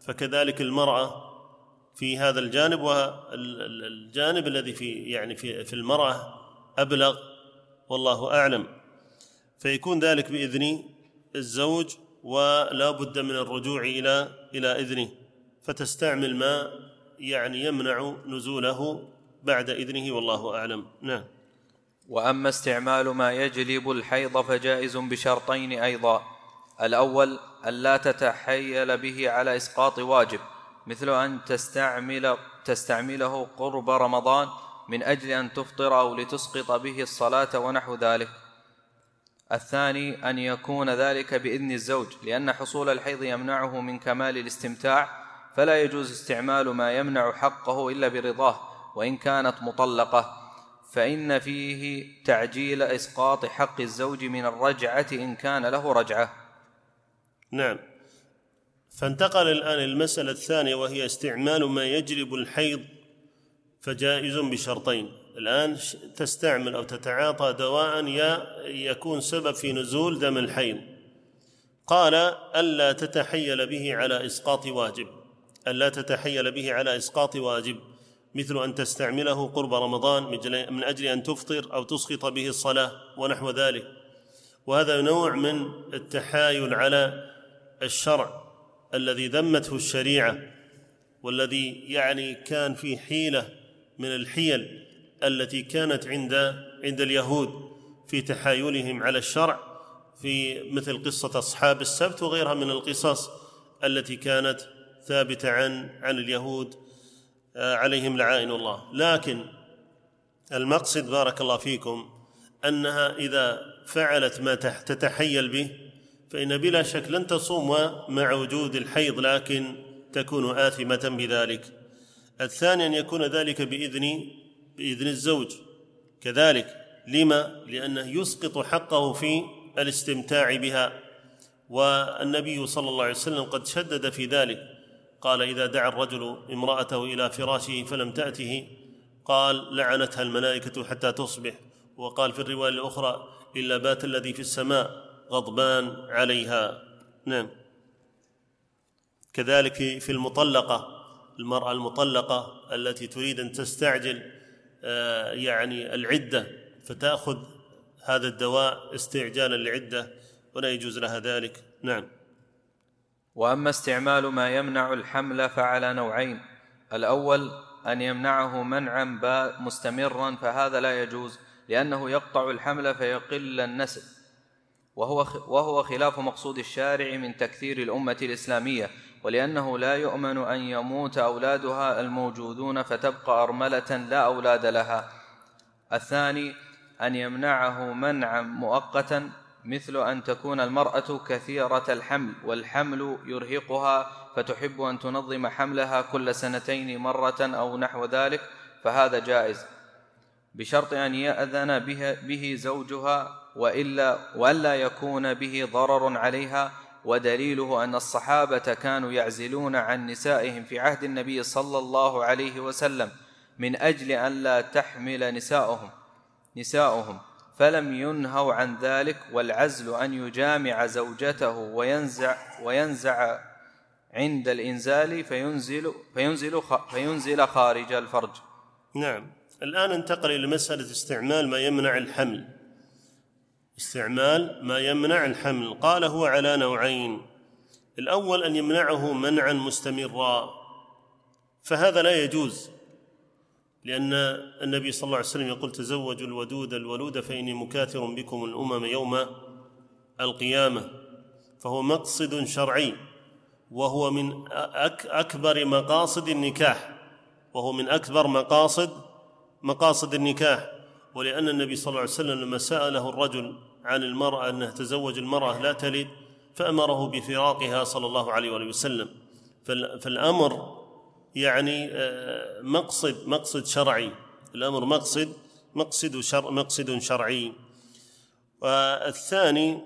فكذلك المرأة في هذا الجانب والجانب الذي في يعني في في المرأة أبلغ والله أعلم. فيكون ذلك بإذن الزوج ولا بد من الرجوع إلى إلى إذنه. فتستعمل ما يعني يمنع نزوله بعد إذنه والله أعلم. نعم. وأما استعمال ما يجلب الحيض فجائز بشرطين أيضا. الأول الا تتحيل به على إسقاط واجب مثل أن تستعمل تستعمله قرب رمضان من أجل أن تفطر أو لتسقط به الصلاة ونحو ذلك. الثاني أن يكون ذلك بإذن الزوج لأن حصول الحيض يمنعه من كمال الاستمتاع فلا يجوز استعمال ما يمنع حقه إلا برضاه وإن كانت مطلقة. فإن فيه تعجيل إسقاط حق الزوج من الرجعة إن كان له رجعة. نعم. فانتقل الآن المسألة الثانية وهي استعمال ما يجلب الحيض فجائز بشرطين. الآن تستعمل أو تتعاطى دواء يكون سبب في نزول دم الحيض. قال ألا تتحيل به على إسقاط واجب. ألا تتحيل به على إسقاط واجب. مثل أن تستعمله قرب رمضان من أجل أن تفطر أو تسقط به الصلاة ونحو ذلك. وهذا نوع من التحايل على الشرع الذي ذمته الشريعة والذي يعني كان في حيلة من الحيل التي كانت عند عند اليهود في تحايلهم على الشرع في مثل قصة أصحاب السبت وغيرها من القصص التي كانت ثابتة عن عن اليهود عليهم لعائن الله. لكن المقصد بارك الله فيكم أنها إذا فعلت ما تتحيل به فإن بلا شك لن تصوم مع وجود الحيض لكن تكون آثمة بذلك. الثاني أن يكون ذلك بإذن بإذن الزوج. كذلك لما؟ لأنه يسقط حقه في الاستمتاع بها. والنبي صلى الله عليه وسلم قد شدد في ذلك. قال إذا دعا الرجل امرأته إلى فراشه فلم تأته قال لعنتها الملائكة حتى تصبح. وقال في الرواية الأخرى إلا بات الذي في السماء غضبان عليها. نعم. كذلك في المطلقة المرأة المطلقة التي تريد أن تستعجل آه، يعني العدة فتأخذ هذا الدواء استعجالا لعدة ولا يجوز لها ذلك. نعم. وأما استعمال ما يمنع الحمل فعلى نوعين. الأول أن يمنعه منعا مستمرا فهذا لا يجوز لأنه يقطع الحمل فيقل النسل. وهو وهو خلاف مقصود الشارع من تكثير الأمة الإسلامية ولأنه لا يؤمن أن يموت أولادها الموجودون فتبقى أرملة لا أولاد لها. الثاني أن يمنعه منعا مؤقتا مثل أن تكون المرأة كثيرة الحمل والحمل يرهقها فتحب أن تنظم حملها كل سنتين مرة أو نحو ذلك فهذا جائز. بشرط أن يأذن به, به زوجها وإلا وألا يكون به ضرر عليها ودليله أن الصحابة كانوا يعزلون عن نسائهم في عهد النبي صلى الله عليه وسلم من أجل أن لا تحمل نساؤهم نساؤهم. فلم ينهوا عن ذلك والعزل أن يجامع زوجته وينزع وينزع عند الإنزال فينزل فينزل فينزل خارج الفرج. نعم، الآن انتقل إلى مسألة استعمال ما يمنع الحمل. استعمال ما يمنع الحمل، قال هو على نوعين. الأول أن يمنعه منعا مستمرا، فهذا لا يجوز لأن النبي صلى الله عليه وسلم يقول تزوجوا الودود الولود فإني مكاثر بكم الأمم يوم القيامة. فهو مقصد شرعي وهو من أكبر مقاصد النكاح وهو من أكبر مقاصد مقاصد النكاح. ولأن النبي صلى الله عليه وسلم لما سأله الرجل عن المرأة أنها تزوج المرأة لا تلد فأمره بفراقها صلى الله عليه وسلم. فالأمر يعني آه، مقصد مقصد شرعي. الأمر مقصد مقصد شر مقصد شرعي. والثاني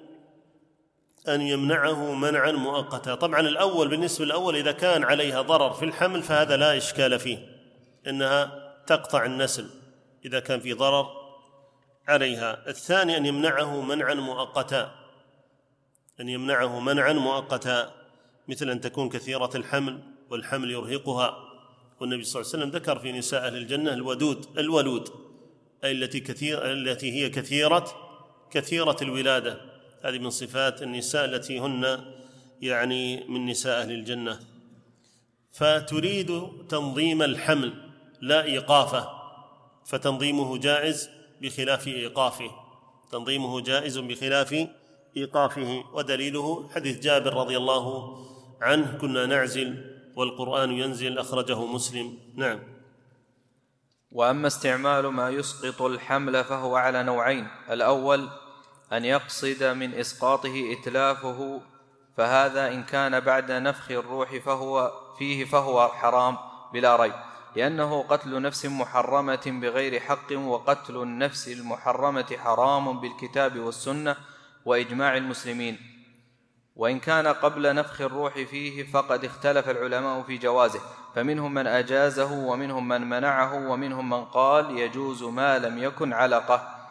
أن يمنعه منعا مؤقتا. طبعا الأول بالنسبة للأول إذا كان عليها ضرر في الحمل فهذا لا إشكال فيه. إنها تقطع النسل إذا كان في ضرر عليها. الثاني أن يمنعه منعا مؤقتا. أن يمنعه منعا مؤقتا. مثل ان تكون كثيرة الحمل والحمل يرهقها. والنبي صلى الله عليه وسلم ذكر في نساء أهل الجنة الودود الولود أي التي كثير التي هي كثيرة كثيرة الولادة. هذه من صفات النساء التي هن يعني من نساء أهل الجنة. فتريد تنظيم الحمل لا إيقافه. فتنظيمه جائز بخلاف إيقافه. تنظيمه جائز بخلاف إيقافه. ودليله حديث جابر رضي الله عنه كنا نعزل والقرآن ينزل أخرجه مسلم. نعم. وأما استعمال ما يسقط الحمل فهو على نوعين. الأول أن يقصد من إسقاطه إتلافه فهذا إن كان بعد نفخ الروح فهو فيه فهو حرام بلا ريب. لأنه قتل نفس محرمة بغير حق وقتل النفس المحرمة حرام بالكتاب والسنة وإجماع المسلمين. وإن كان قبل نفخ الروح فيه فقد اختلف العلماء في جوازه. فمنهم من أجازه ومنهم من منعه ومنهم من قال يجوز ما لم يكن علقة.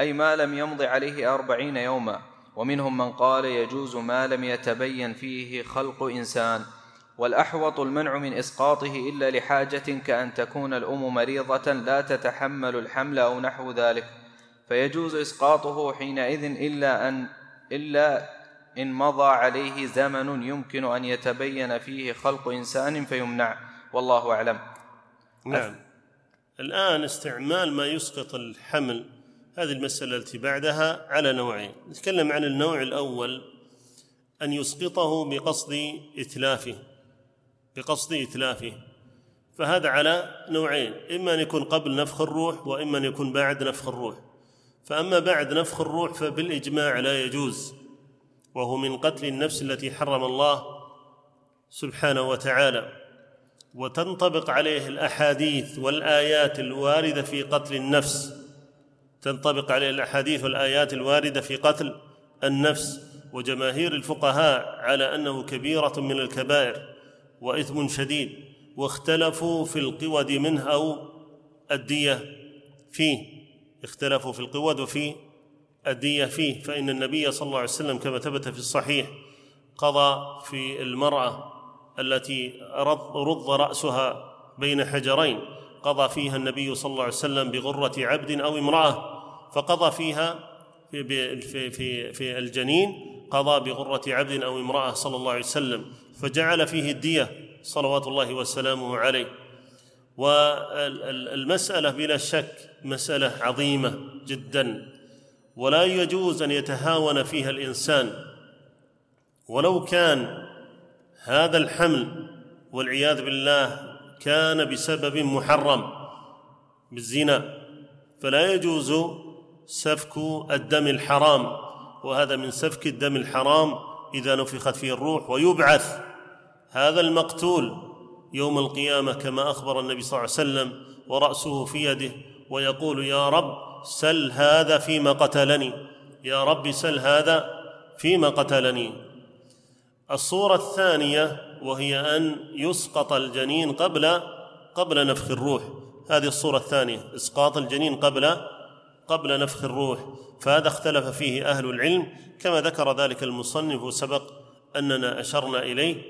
أي ما لم يمض عليه أربعين يوما. ومنهم من قال يجوز ما لم يتبين فيه خلق إنسان. والأحوط المنع من إسقاطه إلا لحاجة كأن تكون الأم مريضة لا تتحمل الحمل أو نحو ذلك. فيجوز إسقاطه حينئذ إلا أن إلا إن مضى عليه زمن يمكن أن يتبين فيه خلق إنسان فيمنع. والله أعلم. نعم. الآن استعمال ما يسقط الحمل هذه المسألة التي بعدها على نوعين. نتكلم عن النوع الأول أن يسقطه بقصد إتلافه بقصد إتلافه. فهذا على نوعين إما أن يكون قبل نفخ الروح وإما أن يكون بعد نفخ الروح. فأما بعد نفخ الروح فبالإجماع لا يجوز. وهو من قتل النفس التي حرم الله سبحانه وتعالى. وتنطبق عليه الأحاديث والآيات الواردة في قتل النفس. تنطبق عليه الأحاديث والآيات الواردة في قتل النفس. وجماهير الفقهاء على أنه كبيرة من الكبائر وإثم شديد واختلفوا في القود منه أو الدية فيه. اختلفوا في القود وفي الدية فيه فإن النبي صلى الله عليه وسلم كما ثبت في الصحيح قضى في المرأة التي رض رأسها بين حجرين قضى فيها النبي صلى الله عليه وسلم بغرة عبد أو امرأة فقضى فيها في, في, في, في الجنين قضى بغرة عبد أو امرأة صلى الله عليه وسلم فجعل فيه الدية صلوات الله وسلامه عليه. والمسألة بلا شك مسألة عظيمة جدا. ولا يجوز أن يتهاون فيها الإنسان. ولو كان هذا الحمل والعياذ بالله كان بسبب محرم بالزنا فلا يجوز سفك الدم الحرام. وهذا من سفك الدم الحرام إذا نفخت فيه الروح ويبعث. هذا المقتول يوم القيامة كما أخبر النبي صلى الله عليه وسلم ورأسه في يده ويقول يا رب سل هذا فيما قتلني. يا رب سل هذا فيما قتلني. الصورة الثانية وهي أن يسقط الجنين قبل قبل نفخ الروح. هذه الصورة الثانية إسقاط الجنين قبل قبل نفخ الروح. فهذا اختلف فيه أهل العلم كما ذكر ذلك المصنف سبق أننا أشرنا إليه.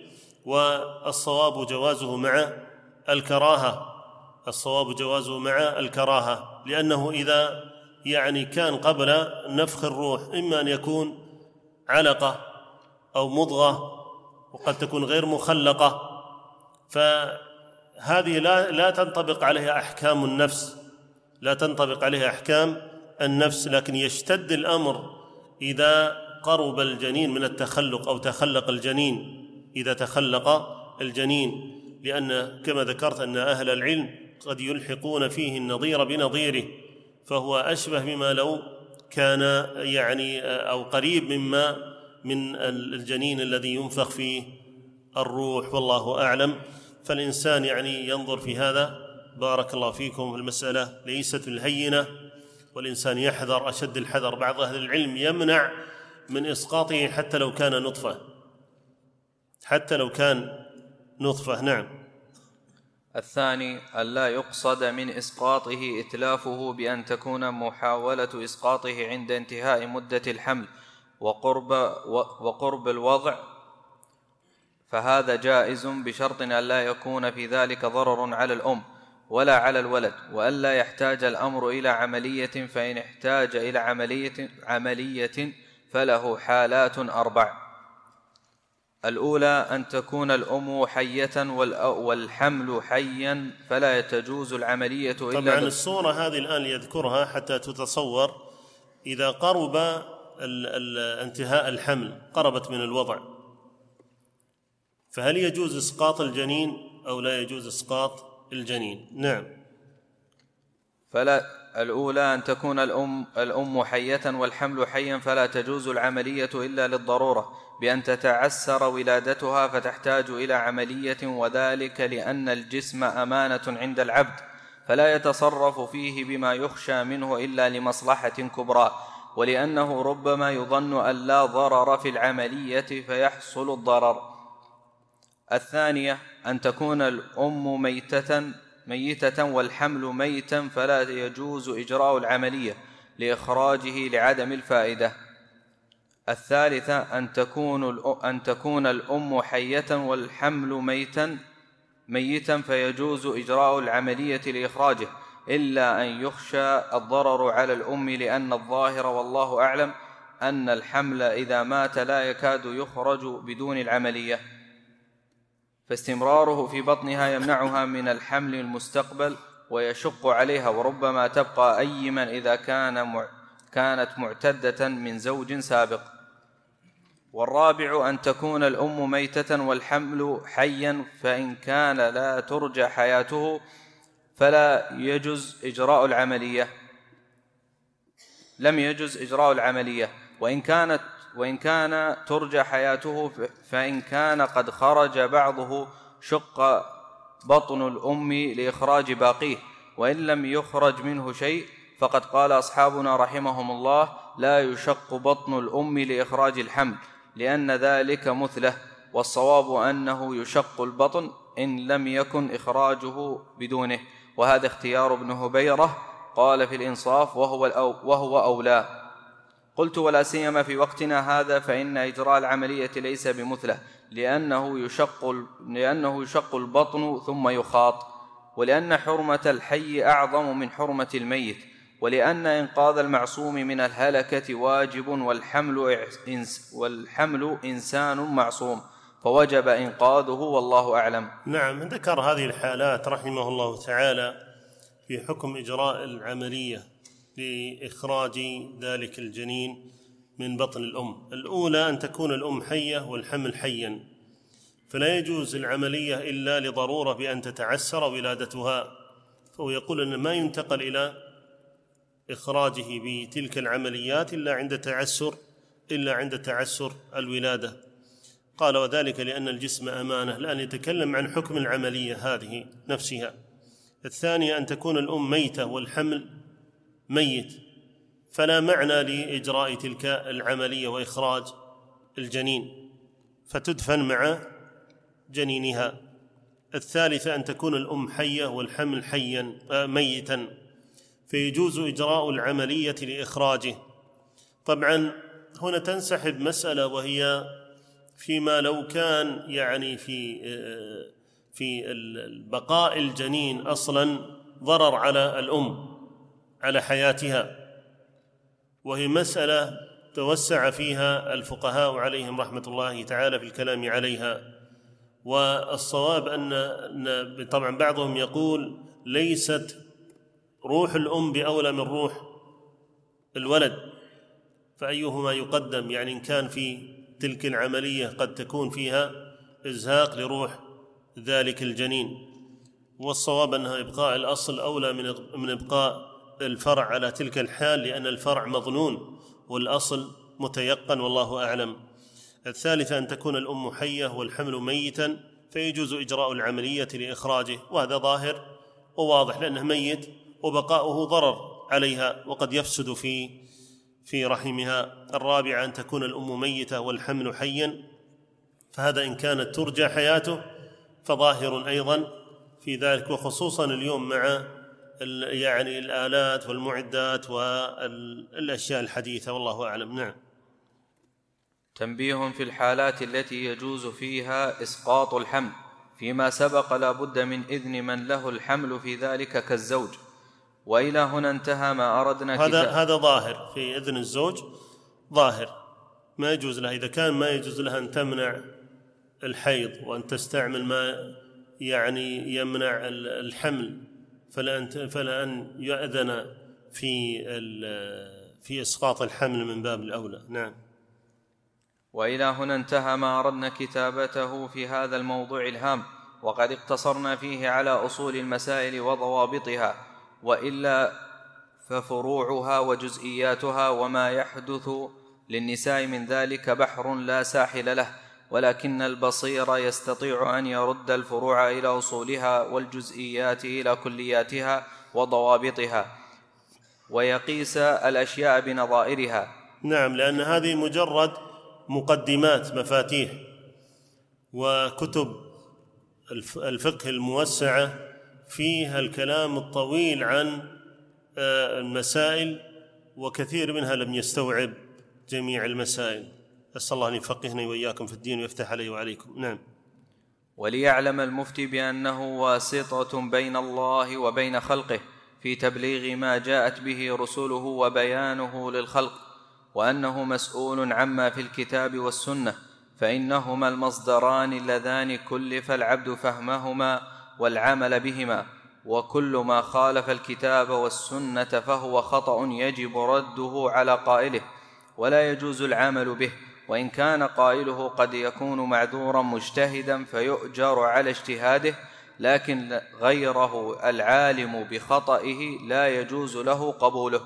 والصواب جوازه مع الكراهة. الصواب جوازه مع الكراهة. لأنه إذا يعني كان قبل نفخ الروح إما أن يكون علقة أو مضغة وقد تكون غير مخلقة فهذه لا لا تنطبق عليها أحكام النفس لا تنطبق عليها أحكام النفس لكن يشتد الأمر إذا قرب الجنين من التخلق أو تخلق الجنين إذا تخلق الجنين لأن كما ذكرت أن أهل العلم قد يلحقون فيه النظير بنظيره فهو أشبه بما لو كان يعني أو قريب مما من الجنين الذي ينفخ فيه الروح والله أعلم. فالإنسان يعني ينظر في هذا. بارك الله فيكم. المسألة ليست الهينة والإنسان يحذر أشد الحذر. بعض أهل العلم يمنع من إسقاطه حتى لو كان نطفة. حتى لو كان نطفة نعم. الثاني ألا يقصد من إسقاطه إتلافه بأن تكون محاولة إسقاطه عند انتهاء مدة الحمل وقرب وقرب الوضع. فهذا جائز بشرط أن لا يكون في ذلك ضرر على الأم ولا على الولد وألا يحتاج الأمر إلى عملية فإن احتاج إلى عملية عملية فله حالات أربع. الأولى أن تكون الأم حية والحمل حيا فلا تجوز العملية إلا طبعا الصورة هذه الآن يذكرها حتى تتصور إذا قرب انتهاء الحمل قربت من الوضع. فهل يجوز إسقاط الجنين أو لا يجوز إسقاط الجنين؟ نعم. فلا الأولى أن تكون الأم الأم حية والحمل حيا فلا تجوز العملية إلا للضرورة بأن تتعسر ولادتها فتحتاج إلى عملية وذلك لأن الجسم أمانة عند العبد فلا يتصرف فيه بما يخشى منه إلا لمصلحة كبرى ولأنه ربما يظن أن لا ضرر في العملية فيحصل الضرر. الثانية أن تكون الأم ميتة ميتة والحمل ميتا فلا يجوز إجراء العملية لإخراجه لعدم الفائدة. الثالثة أن تكون أن تكون الأم حية والحمل ميتا ميتا فيجوز إجراء العملية لإخراجه إلا أن يخشى الضرر على الأم لأن الظاهر والله أعلم أن الحمل إذا مات لا يكاد يخرج بدون العملية. فاستمراره في بطنها يمنعها من الحمل المستقبل ويشق عليها وربما تبقى أيما إذا كان كانت معتدة من زوج سابق. والرابع أن تكون الأم ميتة والحمل حيا فإن كان لا ترجى حياته فلا يجوز إجراء العملية. لم يجوز إجراء العملية. وإن كانت وإن كان ترجى حياته فإن كان قد خرج بعضه شق بطن الأم لإخراج باقيه. وإن لم يخرج منه شيء فقد قال أصحابنا رحمهم الله لا يشق بطن الأم لإخراج الحمل لأن ذلك مثله. والصواب أنه يشق البطن إن لم يكن إخراجه بدونه. وهذا اختيار ابن هبيرة قال في الإنصاف وهو, الأو وهو أولى. قلت ولا سيما في وقتنا هذا فإن إجراء العملية ليس بمثله لأنه يشق لأنه يشق البطن ثم يخاط ولأن حرمة الحي أعظم من حرمة الميت ولأن إنقاذ المعصوم من الهلكة واجب والحمل إنس والحمل إنسان معصوم فوجب إنقاذه والله أعلم. نعم ذكر هذه الحالات رحمه الله تعالى في حكم إجراء العملية. لإخراج ذلك الجنين من بطن الأم. الأولى أن تكون الأم حية والحمل حيا. فلا يجوز العملية إلا لضرورة بأن تتعسر ولادتها. فهو يقول أن ما ينتقل إلى إخراجه بتلك العمليات إلا عند تعسر إلا عند تعسر الولادة. قال وذلك لأن الجسم أمانة. الآن يتكلم عن حكم العملية هذه نفسها. الثانية أن تكون الأم ميتة والحمل ميت. فلا معنى لإجراء تلك العملية وإخراج الجنين. فتدفن مع جنينها. الثالثة أن تكون الأم حية والحمل حيا آه، ميتا. فيجوز إجراء العملية لإخراجه. طبعا هنا تنسحب مسألة وهي فيما لو كان يعني في في بقاء الجنين أصلا ضرر على الأم. على حياتها وهي مسألة توسع فيها الفقهاء عليهم رحمة الله تعالى في الكلام عليها. والصواب ان طبعا بعضهم يقول ليست روح الأم بأولى من روح الولد. فأيهما يقدم؟ يعني إن كان في تلك العملية قد تكون فيها إزهاق لروح ذلك الجنين. والصواب أنها إبقاء الأصل أولى من من إبقاء الفرع على تلك الحال لأن الفرع مظنون والأصل متيقن والله أعلم. الثالثه أن تكون الأم حية والحمل ميتا فيجوز إجراء العملية لإخراجه وهذا ظاهر وواضح لأنه ميت وبقاؤه ضرر عليها وقد يفسد في في رحمها. الرابعه أن تكون الأم ميتة والحمل حيا فهذا إن كانت ترجى حياته فظاهر أيضا في ذلك وخصوصا اليوم مع يعني الآلات والمعدات والأشياء الحديثة والله أعلم. نعم. تنبيه في الحالات التي يجوز فيها إسقاط الحمل فيما سبق لا بد من إذن من له الحمل في ذلك كالزوج. وإلى هنا انتهى ما أردنا هذا كتاب هذا ظاهر في إذن الزوج ظاهر. ما يجوز لها إذا كان ما يجوز لها أن تمنع الحيض وأن تستعمل ما يعني يمنع الحمل فلا ان يؤذن في في إسقاط الحمل من باب الأولى. نعم. وإلى هنا انتهى ما أردنا كتابته في هذا الموضوع الهام وقد اقتصرنا فيه على أصول المسائل وضوابطها وإلا ففروعها وجزئياتها وما يحدث للنساء من ذلك بحر لا ساحل له. ولكن البصير يستطيع أن يرد الفروع إلى أصولها والجزئيات إلى كلياتها وضوابطها ويقيس الأشياء بنظائرها. نعم لأن هذه مجرد مقدمات مفاتيح وكتب الفقه الموسعة فيها الكلام الطويل عن آه، المسائل وكثير منها لم يستوعب جميع المسائل. أسأل الله أن يفقهني وإياكم في الدين ويفتح علي وعليكم. نعم. وليعلم المفتي بأنه واسطة بين الله وبين خلقه في تبليغ ما جاءت به رسله وبيانه للخلق وأنه مسؤول عما في الكتاب والسنة فإنهما المصدران اللذان كلف العبد فهمهما والعمل بهما وكل ما خالف الكتاب والسنة فهو خطأ يجب رده على قائله ولا يجوز العمل به وإن كان قائله قد يكون معذورا مجتهدا فيؤجر على اجتهاده لكن غيره العالم بخطئه لا يجوز له قبوله.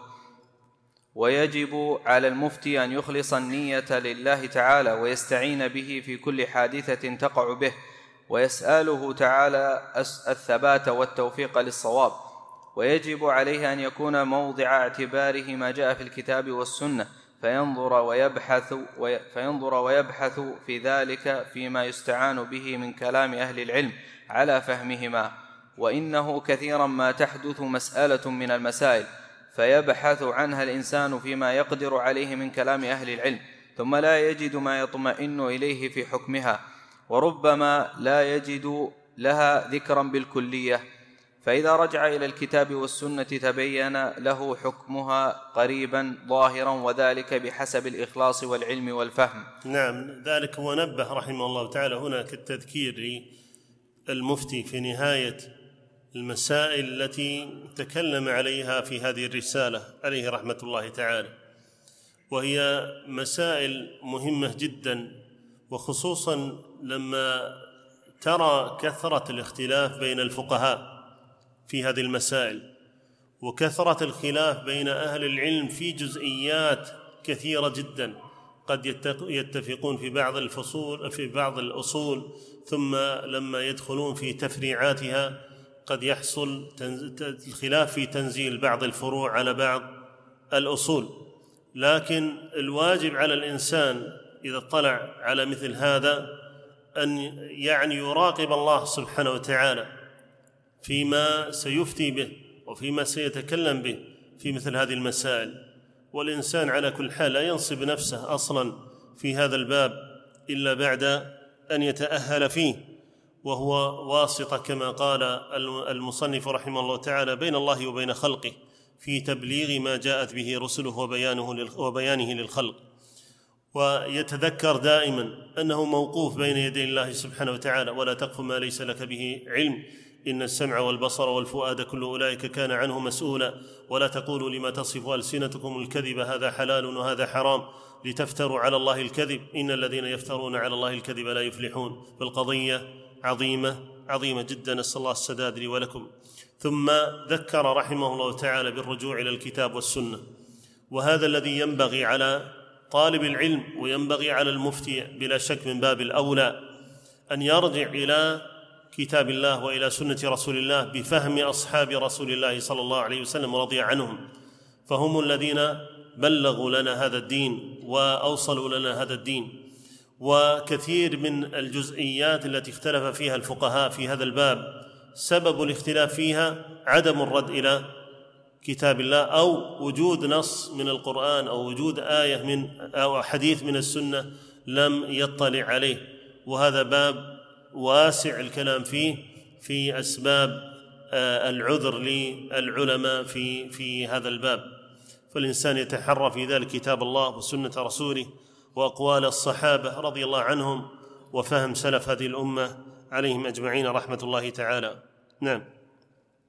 ويجب على المفتي أن يخلص النية لله تعالى ويستعين به في كل حادثة تقع به ويسأله تعالى الثبات والتوفيق للصواب. ويجب عليه أن يكون موضع اعتباره ما جاء في الكتاب والسنة. فينظر ويبحث فينظر ويبحث في ذلك فيما يستعان به من كلام أهل العلم على فهمهما. وإنه كثيرا ما تحدث مسألة من المسائل فيبحث عنها الإنسان فيما يقدر عليه من كلام أهل العلم ثم لا يجد ما يطمئن إليه في حكمها. وربما لا يجد لها ذكرا بالكلية فإذا رجع إلى الكتاب والسنة تبين له حكمها قريبا ظاهرا وذلك بحسب الإخلاص والعلم والفهم. نعم ذلك هو نبه رحمه الله تعالى. هنا كالتذكير للمفتي في نهاية المسائل التي تكلم عليها في هذه الرسالة عليه رحمة الله تعالى. وهي مسائل مهمة جدا وخصوصا لما ترى كثرة الاختلاف بين الفقهاء. في هذه المسائل. وكثرة الخلاف بين أهل العلم في جزئيات كثيرة جدا. قد يتفقون في بعض الفصول في بعض الأصول ثم لما يدخلون في تفريعاتها قد يحصل الخلاف في تنزيل بعض الفروع على بعض الأصول. لكن الواجب على الإنسان إذا اطلع على مثل هذا أن يعني يراقب الله سبحانه وتعالى. فيما سيفتي به وفيما سيتكلم به في مثل هذه المسائل. والإنسان على كل حال لا ينصب نفسه أصلا في هذا الباب إلا بعد أن يتأهل فيه وهو واسطة كما قال المصنف رحمه الله تعالى بين الله وبين خلقه في تبليغ ما جاءت به رسله وبيانه وبيانه للخلق. ويتذكر دائما أنه موقوف بين يدي الله سبحانه وتعالى ولا تقف ما ليس لك به علم. إن السمع والبصر والفؤاد كل أولئك كان عنه مسؤولا. ولا تقولوا لما تصف ألسنتكم الكذب هذا حلال وهذا حرام. لتفتروا على الله الكذب. إن الذين يفترون على الله الكذب لا يفلحون. فالقضية عظيمة عظيمة جدا. نسأل الله السداد لي ولكم. ثم ذكر رحمه الله تعالى بالرجوع إلى الكتاب والسنة. وهذا الذي ينبغي على طالب العلم وينبغي على المفتي بلا شك من باب الأولى أن يرجع إلى كتاب الله وإلى سنة رسول الله بفهم أصحاب رسول الله صلى الله عليه وسلم ورضي عنهم. فهم الذين بلغوا لنا هذا الدين وأوصلوا لنا هذا الدين. وكثير من الجزئيات التي اختلف فيها الفقهاء في هذا الباب. سبب الاختلاف فيها عدم الرد إلى كتاب الله أو وجود نص من القرآن أو وجود آية من أو حديث من السنة لم يطلع عليه. وهذا باب واسع الكلام فيه في أسباب آه، العذر للعلماء في في هذا الباب. فالإنسان يتحرى في ذلك كتاب الله وسنة رسوله وأقوال الصحابة رضي الله عنهم وفهم سلف هذه الأمة عليهم أجمعين رحمة الله تعالى. نعم.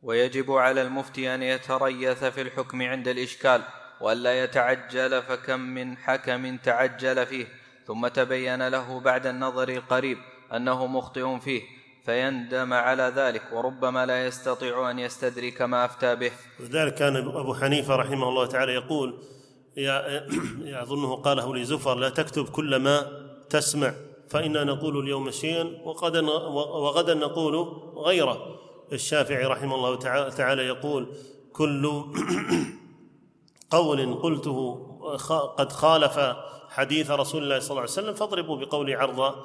ويجب على المفتي أن يتريث في الحكم عند الإشكال والا يتعجل فكم من حكم تعجل فيه ثم تبين له بعد النظر القريب أنه مخطئ فيه فيندم على ذلك وربما لا يستطيع أن يستدرك ما أفتى به. لذلك كان أبو حنيفة رحمه الله تعالى يقول يا اظنه قاله لزفر لا تكتب كل ما تسمع فإنا نقول اليوم شيئا وغدا وغدا نقول غيره. الشافعي رحمه الله تعالى يقول كل قول قلته قد خالف حديث رسول الله صلى الله عليه وسلم فاضربوا بقول عرض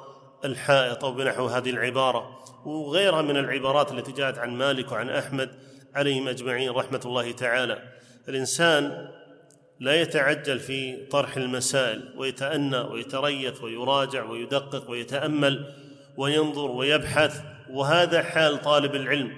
الحائط أو بنحو هذه العبارة وغيرها من العبارات التي جاءت عن مالك وعن أحمد عليهم أجمعين رحمة الله تعالى. الإنسان لا يتعجل في طرح المسائل ويتأنى ويتريث ويراجع ويدقق ويتأمل وينظر ويبحث وهذا حال طالب العلم.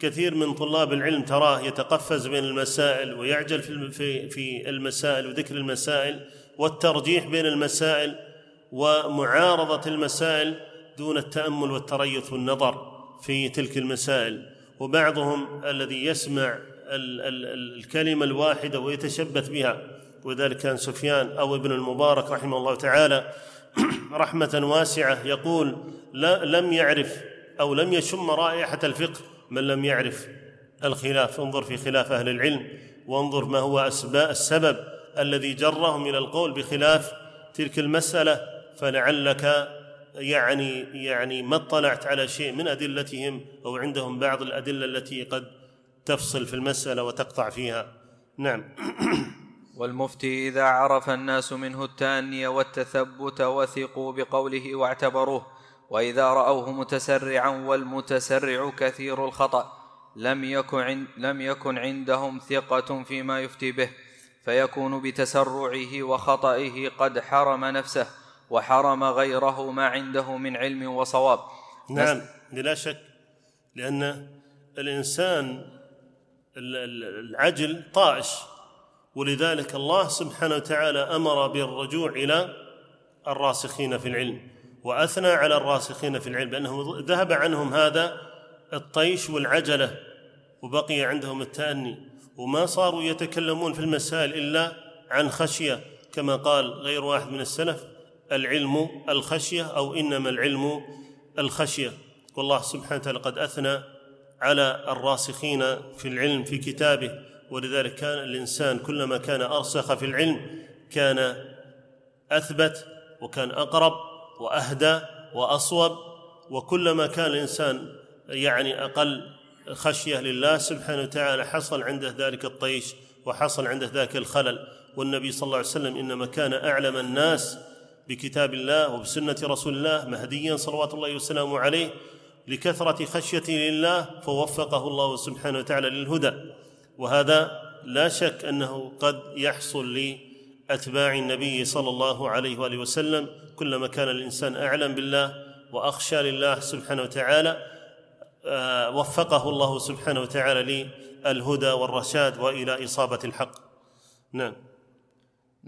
كثير من طلاب العلم تراه يتقفز بين المسائل ويعجل في في المسائل وذكر المسائل والترجيح بين المسائل ومعارضة المسائل دون التأمل والتريث والنظر في تلك المسائل. وبعضهم الذي يسمع الكلمة الواحدة ويتشبث بها وذلك كان سفيان أو ابن المبارك رحمه الله تعالى رحمة واسعة يقول لا لم يعرف أو لم يشم رائحة الفقه من لم يعرف الخلاف. انظر في خلاف أهل العلم وانظر ما هو أسباب السبب الذي جرهم إلى القول بخلاف تلك المسألة فلعلك يعني يعني ما اطلعت على شيء من أدلتهم أو عندهم بعض الأدلة التي قد تفصل في المسألة وتقطع فيها. نعم. والمفتي إذا عرف الناس منه التأني والتثبت وثقوا بقوله واعتبروه وإذا رأوه متسرعا والمتسرع كثير الخطأ لم يكن, لم يكن عندهم ثقة فيما يفتي به فيكون بتسرعه وخطئه قد حرم نفسه. وحرم غيره ما عنده من علم وصواب. نعم بلا شك لأن الإنسان العجل طائش ولذلك الله سبحانه وتعالى أمر بالرجوع إلى الراسخين في العلم وأثنى على الراسخين في العلم بانه ذهب عنهم هذا الطيش والعجلة وبقي عندهم التأني وما صاروا يتكلمون في المسائل إلا عن خشية كما قال غير واحد من السلف العلم الخشية أو إنما العلم الخشية. والله سبحانه وتعالى قد أثنى على الراسخين في العلم في كتابه. ولذلك كان الإنسان كلما كان أرسخ في العلم كان أثبت وكان أقرب وأهدى وأصوب. وكلما كان الإنسان يعني أقل خشية لله سبحانه وتعالى حصل عنده ذلك الطيش وحصل عنده ذاك الخلل. والنبي صلى الله عليه وسلم إنما كان أعلم الناس بكتاب الله وبسنة رسول الله مهديا صلوات الله وسلامه عليه لكثرة خشيته لله فوفقه الله سبحانه وتعالى للهدى. وهذا لا شك أنه قد يحصل لأتباع النبي صلى الله عليه وآله وسلم. كلما كان الإنسان أعلم بالله وأخشى لله سبحانه وتعالى آه، وفقه الله سبحانه وتعالى للهدى والرشاد وإلى إصابة الحق. نعم.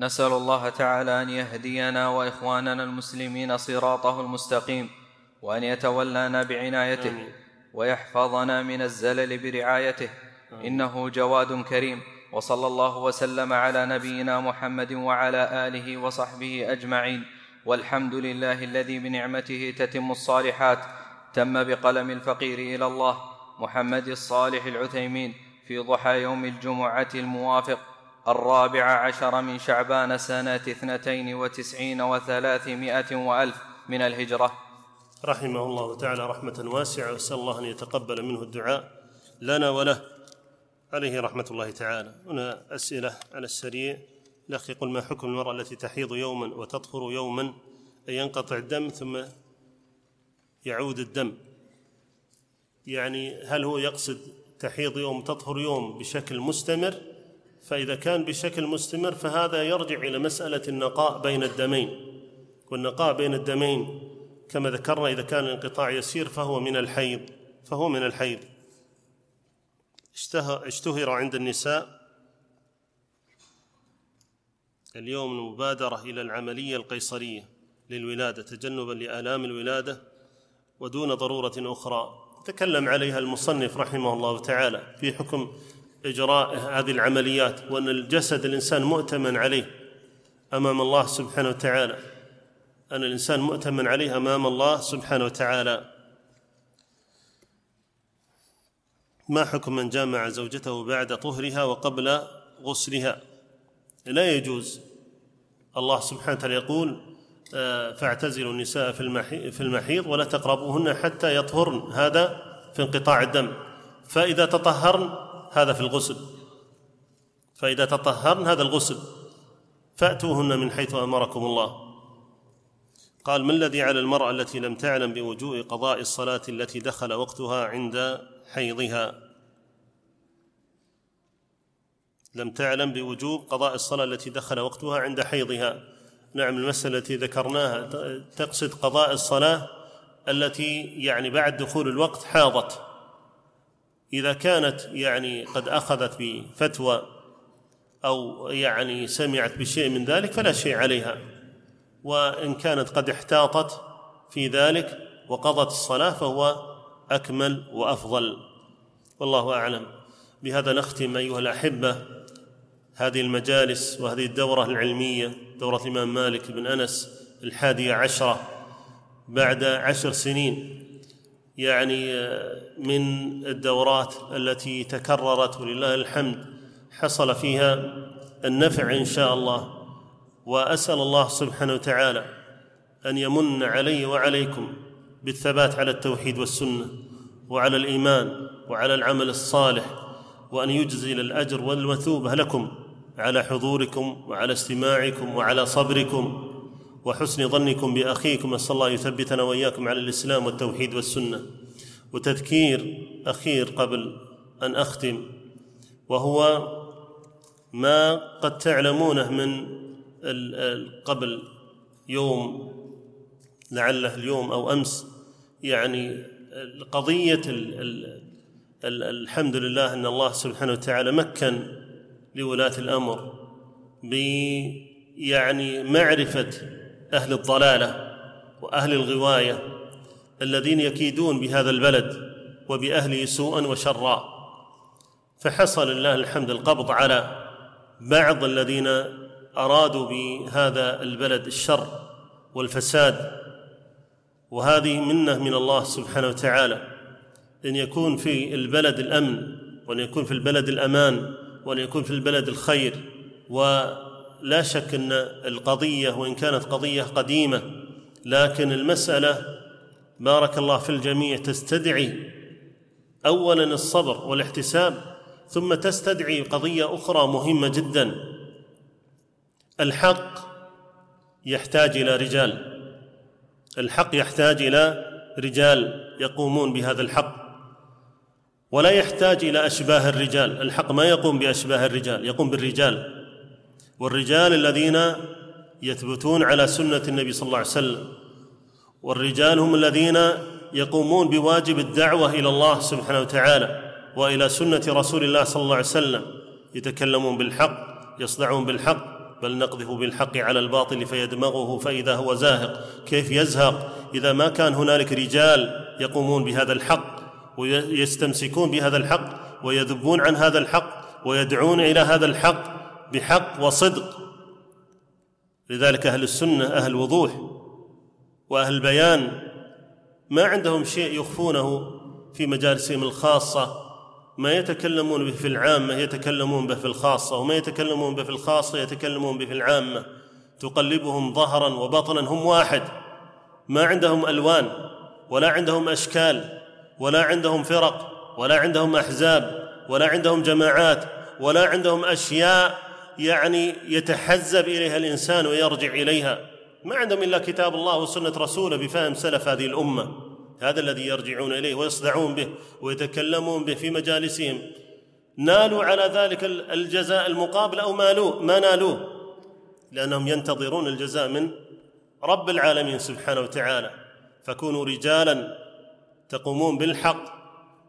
نسأل الله تعالى أن يهدينا وإخواننا المسلمين صراطه المستقيم وأن يتولانا بعنايته. ويحفظنا من الزلل برعايته. إنه جواد كريم. وصلى الله وسلم على نبينا محمد وعلى آله وصحبه أجمعين. والحمد لله الذي بنعمته تتم الصالحات. تم بقلم الفقير إلى الله محمد الصالح العثيمين في ضحى يوم الجمعة الموافق. الرابع عشر من شعبان سنة اثنتين وتسعين وثلاثمائة وألف من الهجرة. رحمه الله تعالى رحمة واسعة وأسأل الله أن يتقبل منه الدعاء لنا وله. عليه رحمة الله تعالى. هنا أسئلة على السريع. الأخ يقول ما حكم المرأة التي تحيض يوما وتطهر يوما؟ أن ينقطع الدم ثم يعود الدم. يعني هل هو يقصد تحيض يوم تطهر يوم بشكل مستمر فإذا كان بشكل مستمر فهذا يرجع إلى مسألة النقاء بين الدمين. والنقاء بين الدمين كما ذكرنا إذا كان الانقطاع يسير فهو من الحيض فهو من الحيض. اشتهر عند النساء. اليوم المبادرة إلى العملية القيصرية للولادة تجنبا لآلام الولادة ودون ضرورة أخرى. تكلم عليها المصنف رحمه الله تعالى في حكم إجراء هذه العمليات وأن الجسد الإنسان مؤتمن عليه أمام الله سبحانه وتعالى. أن الإنسان مؤتمن عليه أمام الله سبحانه وتعالى. ما حكم من جامع زوجته بعد طهرها وقبل غسلها؟ لا يجوز. الله سبحانه وتعالى يقول آه، فاعتزلوا النساء في المحيض ولا تقربوهن حتى يطهرن. هذا في انقطاع الدم. فإذا تطهرن هذا في الغسل. فإذا تطهرن هذا الغسل فأتوهن من حيث أمركم الله. قال ما الذي على المرأة التي لم تعلم بوجوء قضاء الصلاة التي دخل وقتها عند حيضها؟ لم تعلم بوجوب قضاء الصلاة التي دخل وقتها عند حيضها. نعم المسألة التي ذكرناها تقصد قضاء الصلاة التي يعني بعد دخول الوقت حاضت. إذا كانت يعني قد أخذت بفتوى أو يعني سمعت بشيء من ذلك فلا شيء عليها. وإن كانت قد احتاطت في ذلك وقضت الصلاة فهو أكمل وأفضل. والله أعلم. بهذا نختم أيها الأحبة هذه المجالس وهذه الدورة العلمية دورة الإمام مالك بن أنس الحادية عشرة بعد عشر سنين. يعني من الدورات التي تكررت ولله الحمد حصل فيها النفع إن شاء الله. وأسأل الله سبحانه وتعالى أن يمن علي وعليكم بالثبات على التوحيد والسنة وعلى الإيمان وعلى العمل الصالح وأن يجزل الأجر والمثوبة لكم على حضوركم وعلى استماعكم وعلى صبركم. وحسن ظنكم بأخيكم أسأل الله يثبتنا وإياكم على الإسلام والتوحيد والسنة. وتذكير أخير قبل أن أختم وهو ما قد تعلمونه من قبل يوم لعله اليوم أو أمس يعني قضية الحمد لله أن الله سبحانه وتعالى مكن لولاة الأمر ب يعني معرفة أهل الضلالة وأهل الغواية الذين يكيدون بهذا البلد وبأهله سوءا وشرا. فحصل لله الحمد القبض على بعض الذين أرادوا بهذا البلد الشر والفساد. وهذه منة من الله سبحانه وتعالى أن يكون في البلد الأمن وأن يكون في البلد الأمان وأن يكون في البلد الخير ولا شك أن القضية وإن كانت قضية قديمة لكن المسألة بارك الله في الجميع تستدعي اولا الصبر والاحتساب ثم تستدعي قضية أخرى مهمة جدا. الحق يحتاج إلى رجال. الحق يحتاج إلى رجال يقومون بهذا الحق. ولا يحتاج إلى أشباه الرجال. الحق ما يقوم بأشباه الرجال يقوم بالرجال. والرجال الذين يثبتون على سنة النبي صلى الله عليه وسلم والرجال هم الذين يقومون بواجب الدعوة إلى الله سبحانه وتعالى وإلى سنة رسول الله صلى الله عليه وسلم. يتكلمون بالحق يصدعون بالحق بل نقذف بالحق على الباطل فيدمغه فإذا هو زاهق. كيف يزهق؟ إذا ما كان هنالك رجال يقومون بهذا الحق ويستمسكون بهذا الحق ويذبون عن هذا الحق ويدعون إلى هذا الحق بحق وصدق. لذلك أهل السنة أهل وضوح وأهل البيان ما عندهم شيء يخفونه في مجالسهم الخاصة ما يتكلمون به في العامة يتكلمون به في الخاصة وما يتكلمون به في الخاصة يتكلمون به في العامة. تقلبهم ظهرا وبطنا هم واحد. ما عندهم ألوان ولا عندهم أشكال ولا عندهم فرق ولا عندهم أحزاب ولا عندهم جماعات ولا عندهم أشياء يعني يتحزب إليها الإنسان ويرجع إليها. ما عندهم إلا كتاب الله وسنة رسوله بفهم سلف هذه الأمة. هذا الذي يرجعون إليه ويصدعون به ويتكلمون به في مجالسهم. نالوا على ذلك الجزاء المقابل أو مالوه؟ ما نالوه. لأنهم ينتظرون الجزاء من رب العالمين سبحانه وتعالى. فكونوا رجالا تقومون بالحق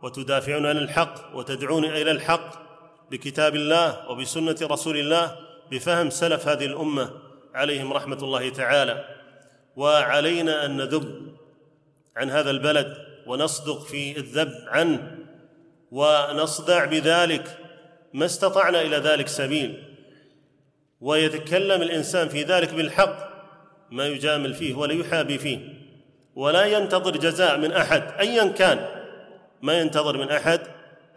وتدافعون عن الحق وتدعون إلى الحق. بكتاب الله وبسنة رسول الله بفهم سلف هذه الأمة عليهم رحمة الله تعالى. وعلينا أن نذب عن هذا البلد ونصدق في الذب عنه ونصدع بذلك ما استطعنا إلى ذلك سبيل. ويتكلم الإنسان في ذلك بالحق ما يجامل فيه ولا يحابي فيه. ولا ينتظر جزاء من أحد ايا كان ما ينتظر من أحد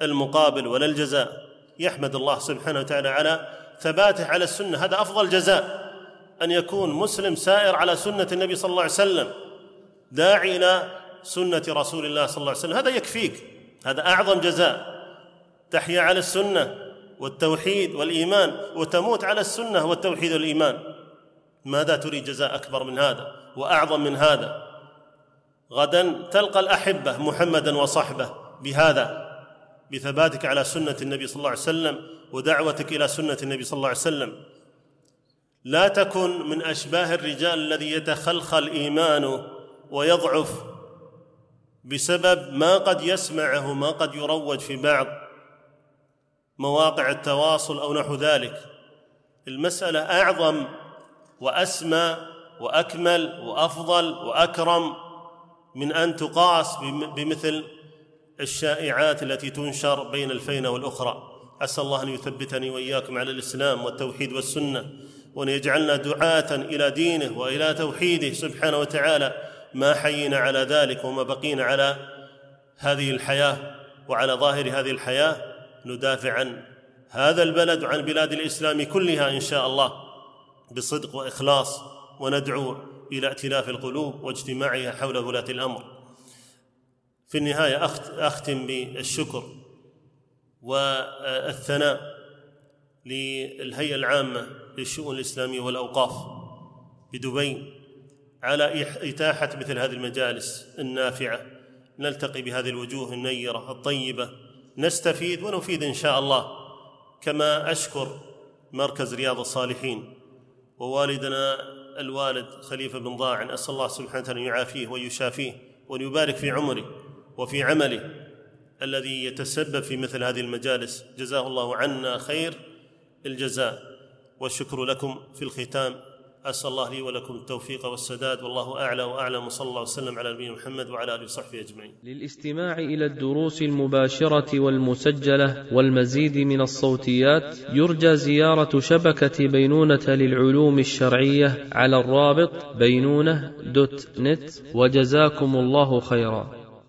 المقابل ولا الجزاء. يحمد الله سبحانه وتعالى على ثباته على السنة. هذا أفضل جزاء أن يكون مسلم سائر على سنة النبي صلى الله عليه وسلم داعي إلى سنة رسول الله صلى الله عليه وسلم. هذا يكفيك. هذا أعظم جزاء. تحيا على السنة والتوحيد والإيمان وتموت على السنة والتوحيد والإيمان. ماذا تريد جزاء أكبر من هذا وأعظم من هذا؟ غدا تلقى الأحبة محمدا وصحبه بهذا. بثباتك على سنة النبي صلى الله عليه وسلم ودعوتك إلى سنة النبي صلى الله عليه وسلم. لا تكن من أشباه الرجال الذي يتخلخل إيمانه ويضعف بسبب ما قد يسمعه ما قد يروج في بعض مواقع التواصل أو نحو ذلك. المسألة أعظم وأسمى وأكمل وأفضل وأكرم من أن تقاس بمثل الشائعات التي تنشر بين الفينة والأخرى. أسأل الله أن يثبتني وإياكم على الإسلام والتوحيد والسنة وأن يجعلنا دعاة إلى دينه وإلى توحيده سبحانه وتعالى. ما حيينا على ذلك وما بقينا على هذه الحياة وعلى ظاهر هذه الحياة. ندافع عن هذا البلد وعن بلاد الإسلام كلها إن شاء الله بصدق وإخلاص وندعو إلى ائتلاف القلوب واجتماعها حول ولاة الأمر. في النهاية أختم بالشكر والثناء للهيئة العامة للشؤون الإسلامية والأوقاف بدبي على إتاحة مثل هذه المجالس النافعة. نلتقي بهذه الوجوه النيرة الطيبة. نستفيد ونفيد إن شاء الله. كما أشكر مركز رياض الصالحين ووالدنا الوالد خليفة بن ضاعن أسأل الله سبحانه وتعالى أن يعافيه ويشافيه وأن يبارك في عمره. وفي عمله الذي يتسبب في مثل هذه المجالس. جزاه الله عنا خير الجزاء. والشكر لكم في الختام. أسأل الله لي ولكم التوفيق والسداد. والله أعلى وأعلم. وصلى الله وسلم على نبينا محمد وعلى آله وصحبه أجمعين. للاستماع إلى الدروس المباشرة والمسجلة والمزيد من الصوتيات يرجى زيارة شبكة بينونة للعلوم الشرعية على الرابط بينونة دوت نت. وجزاكم الله خيرا.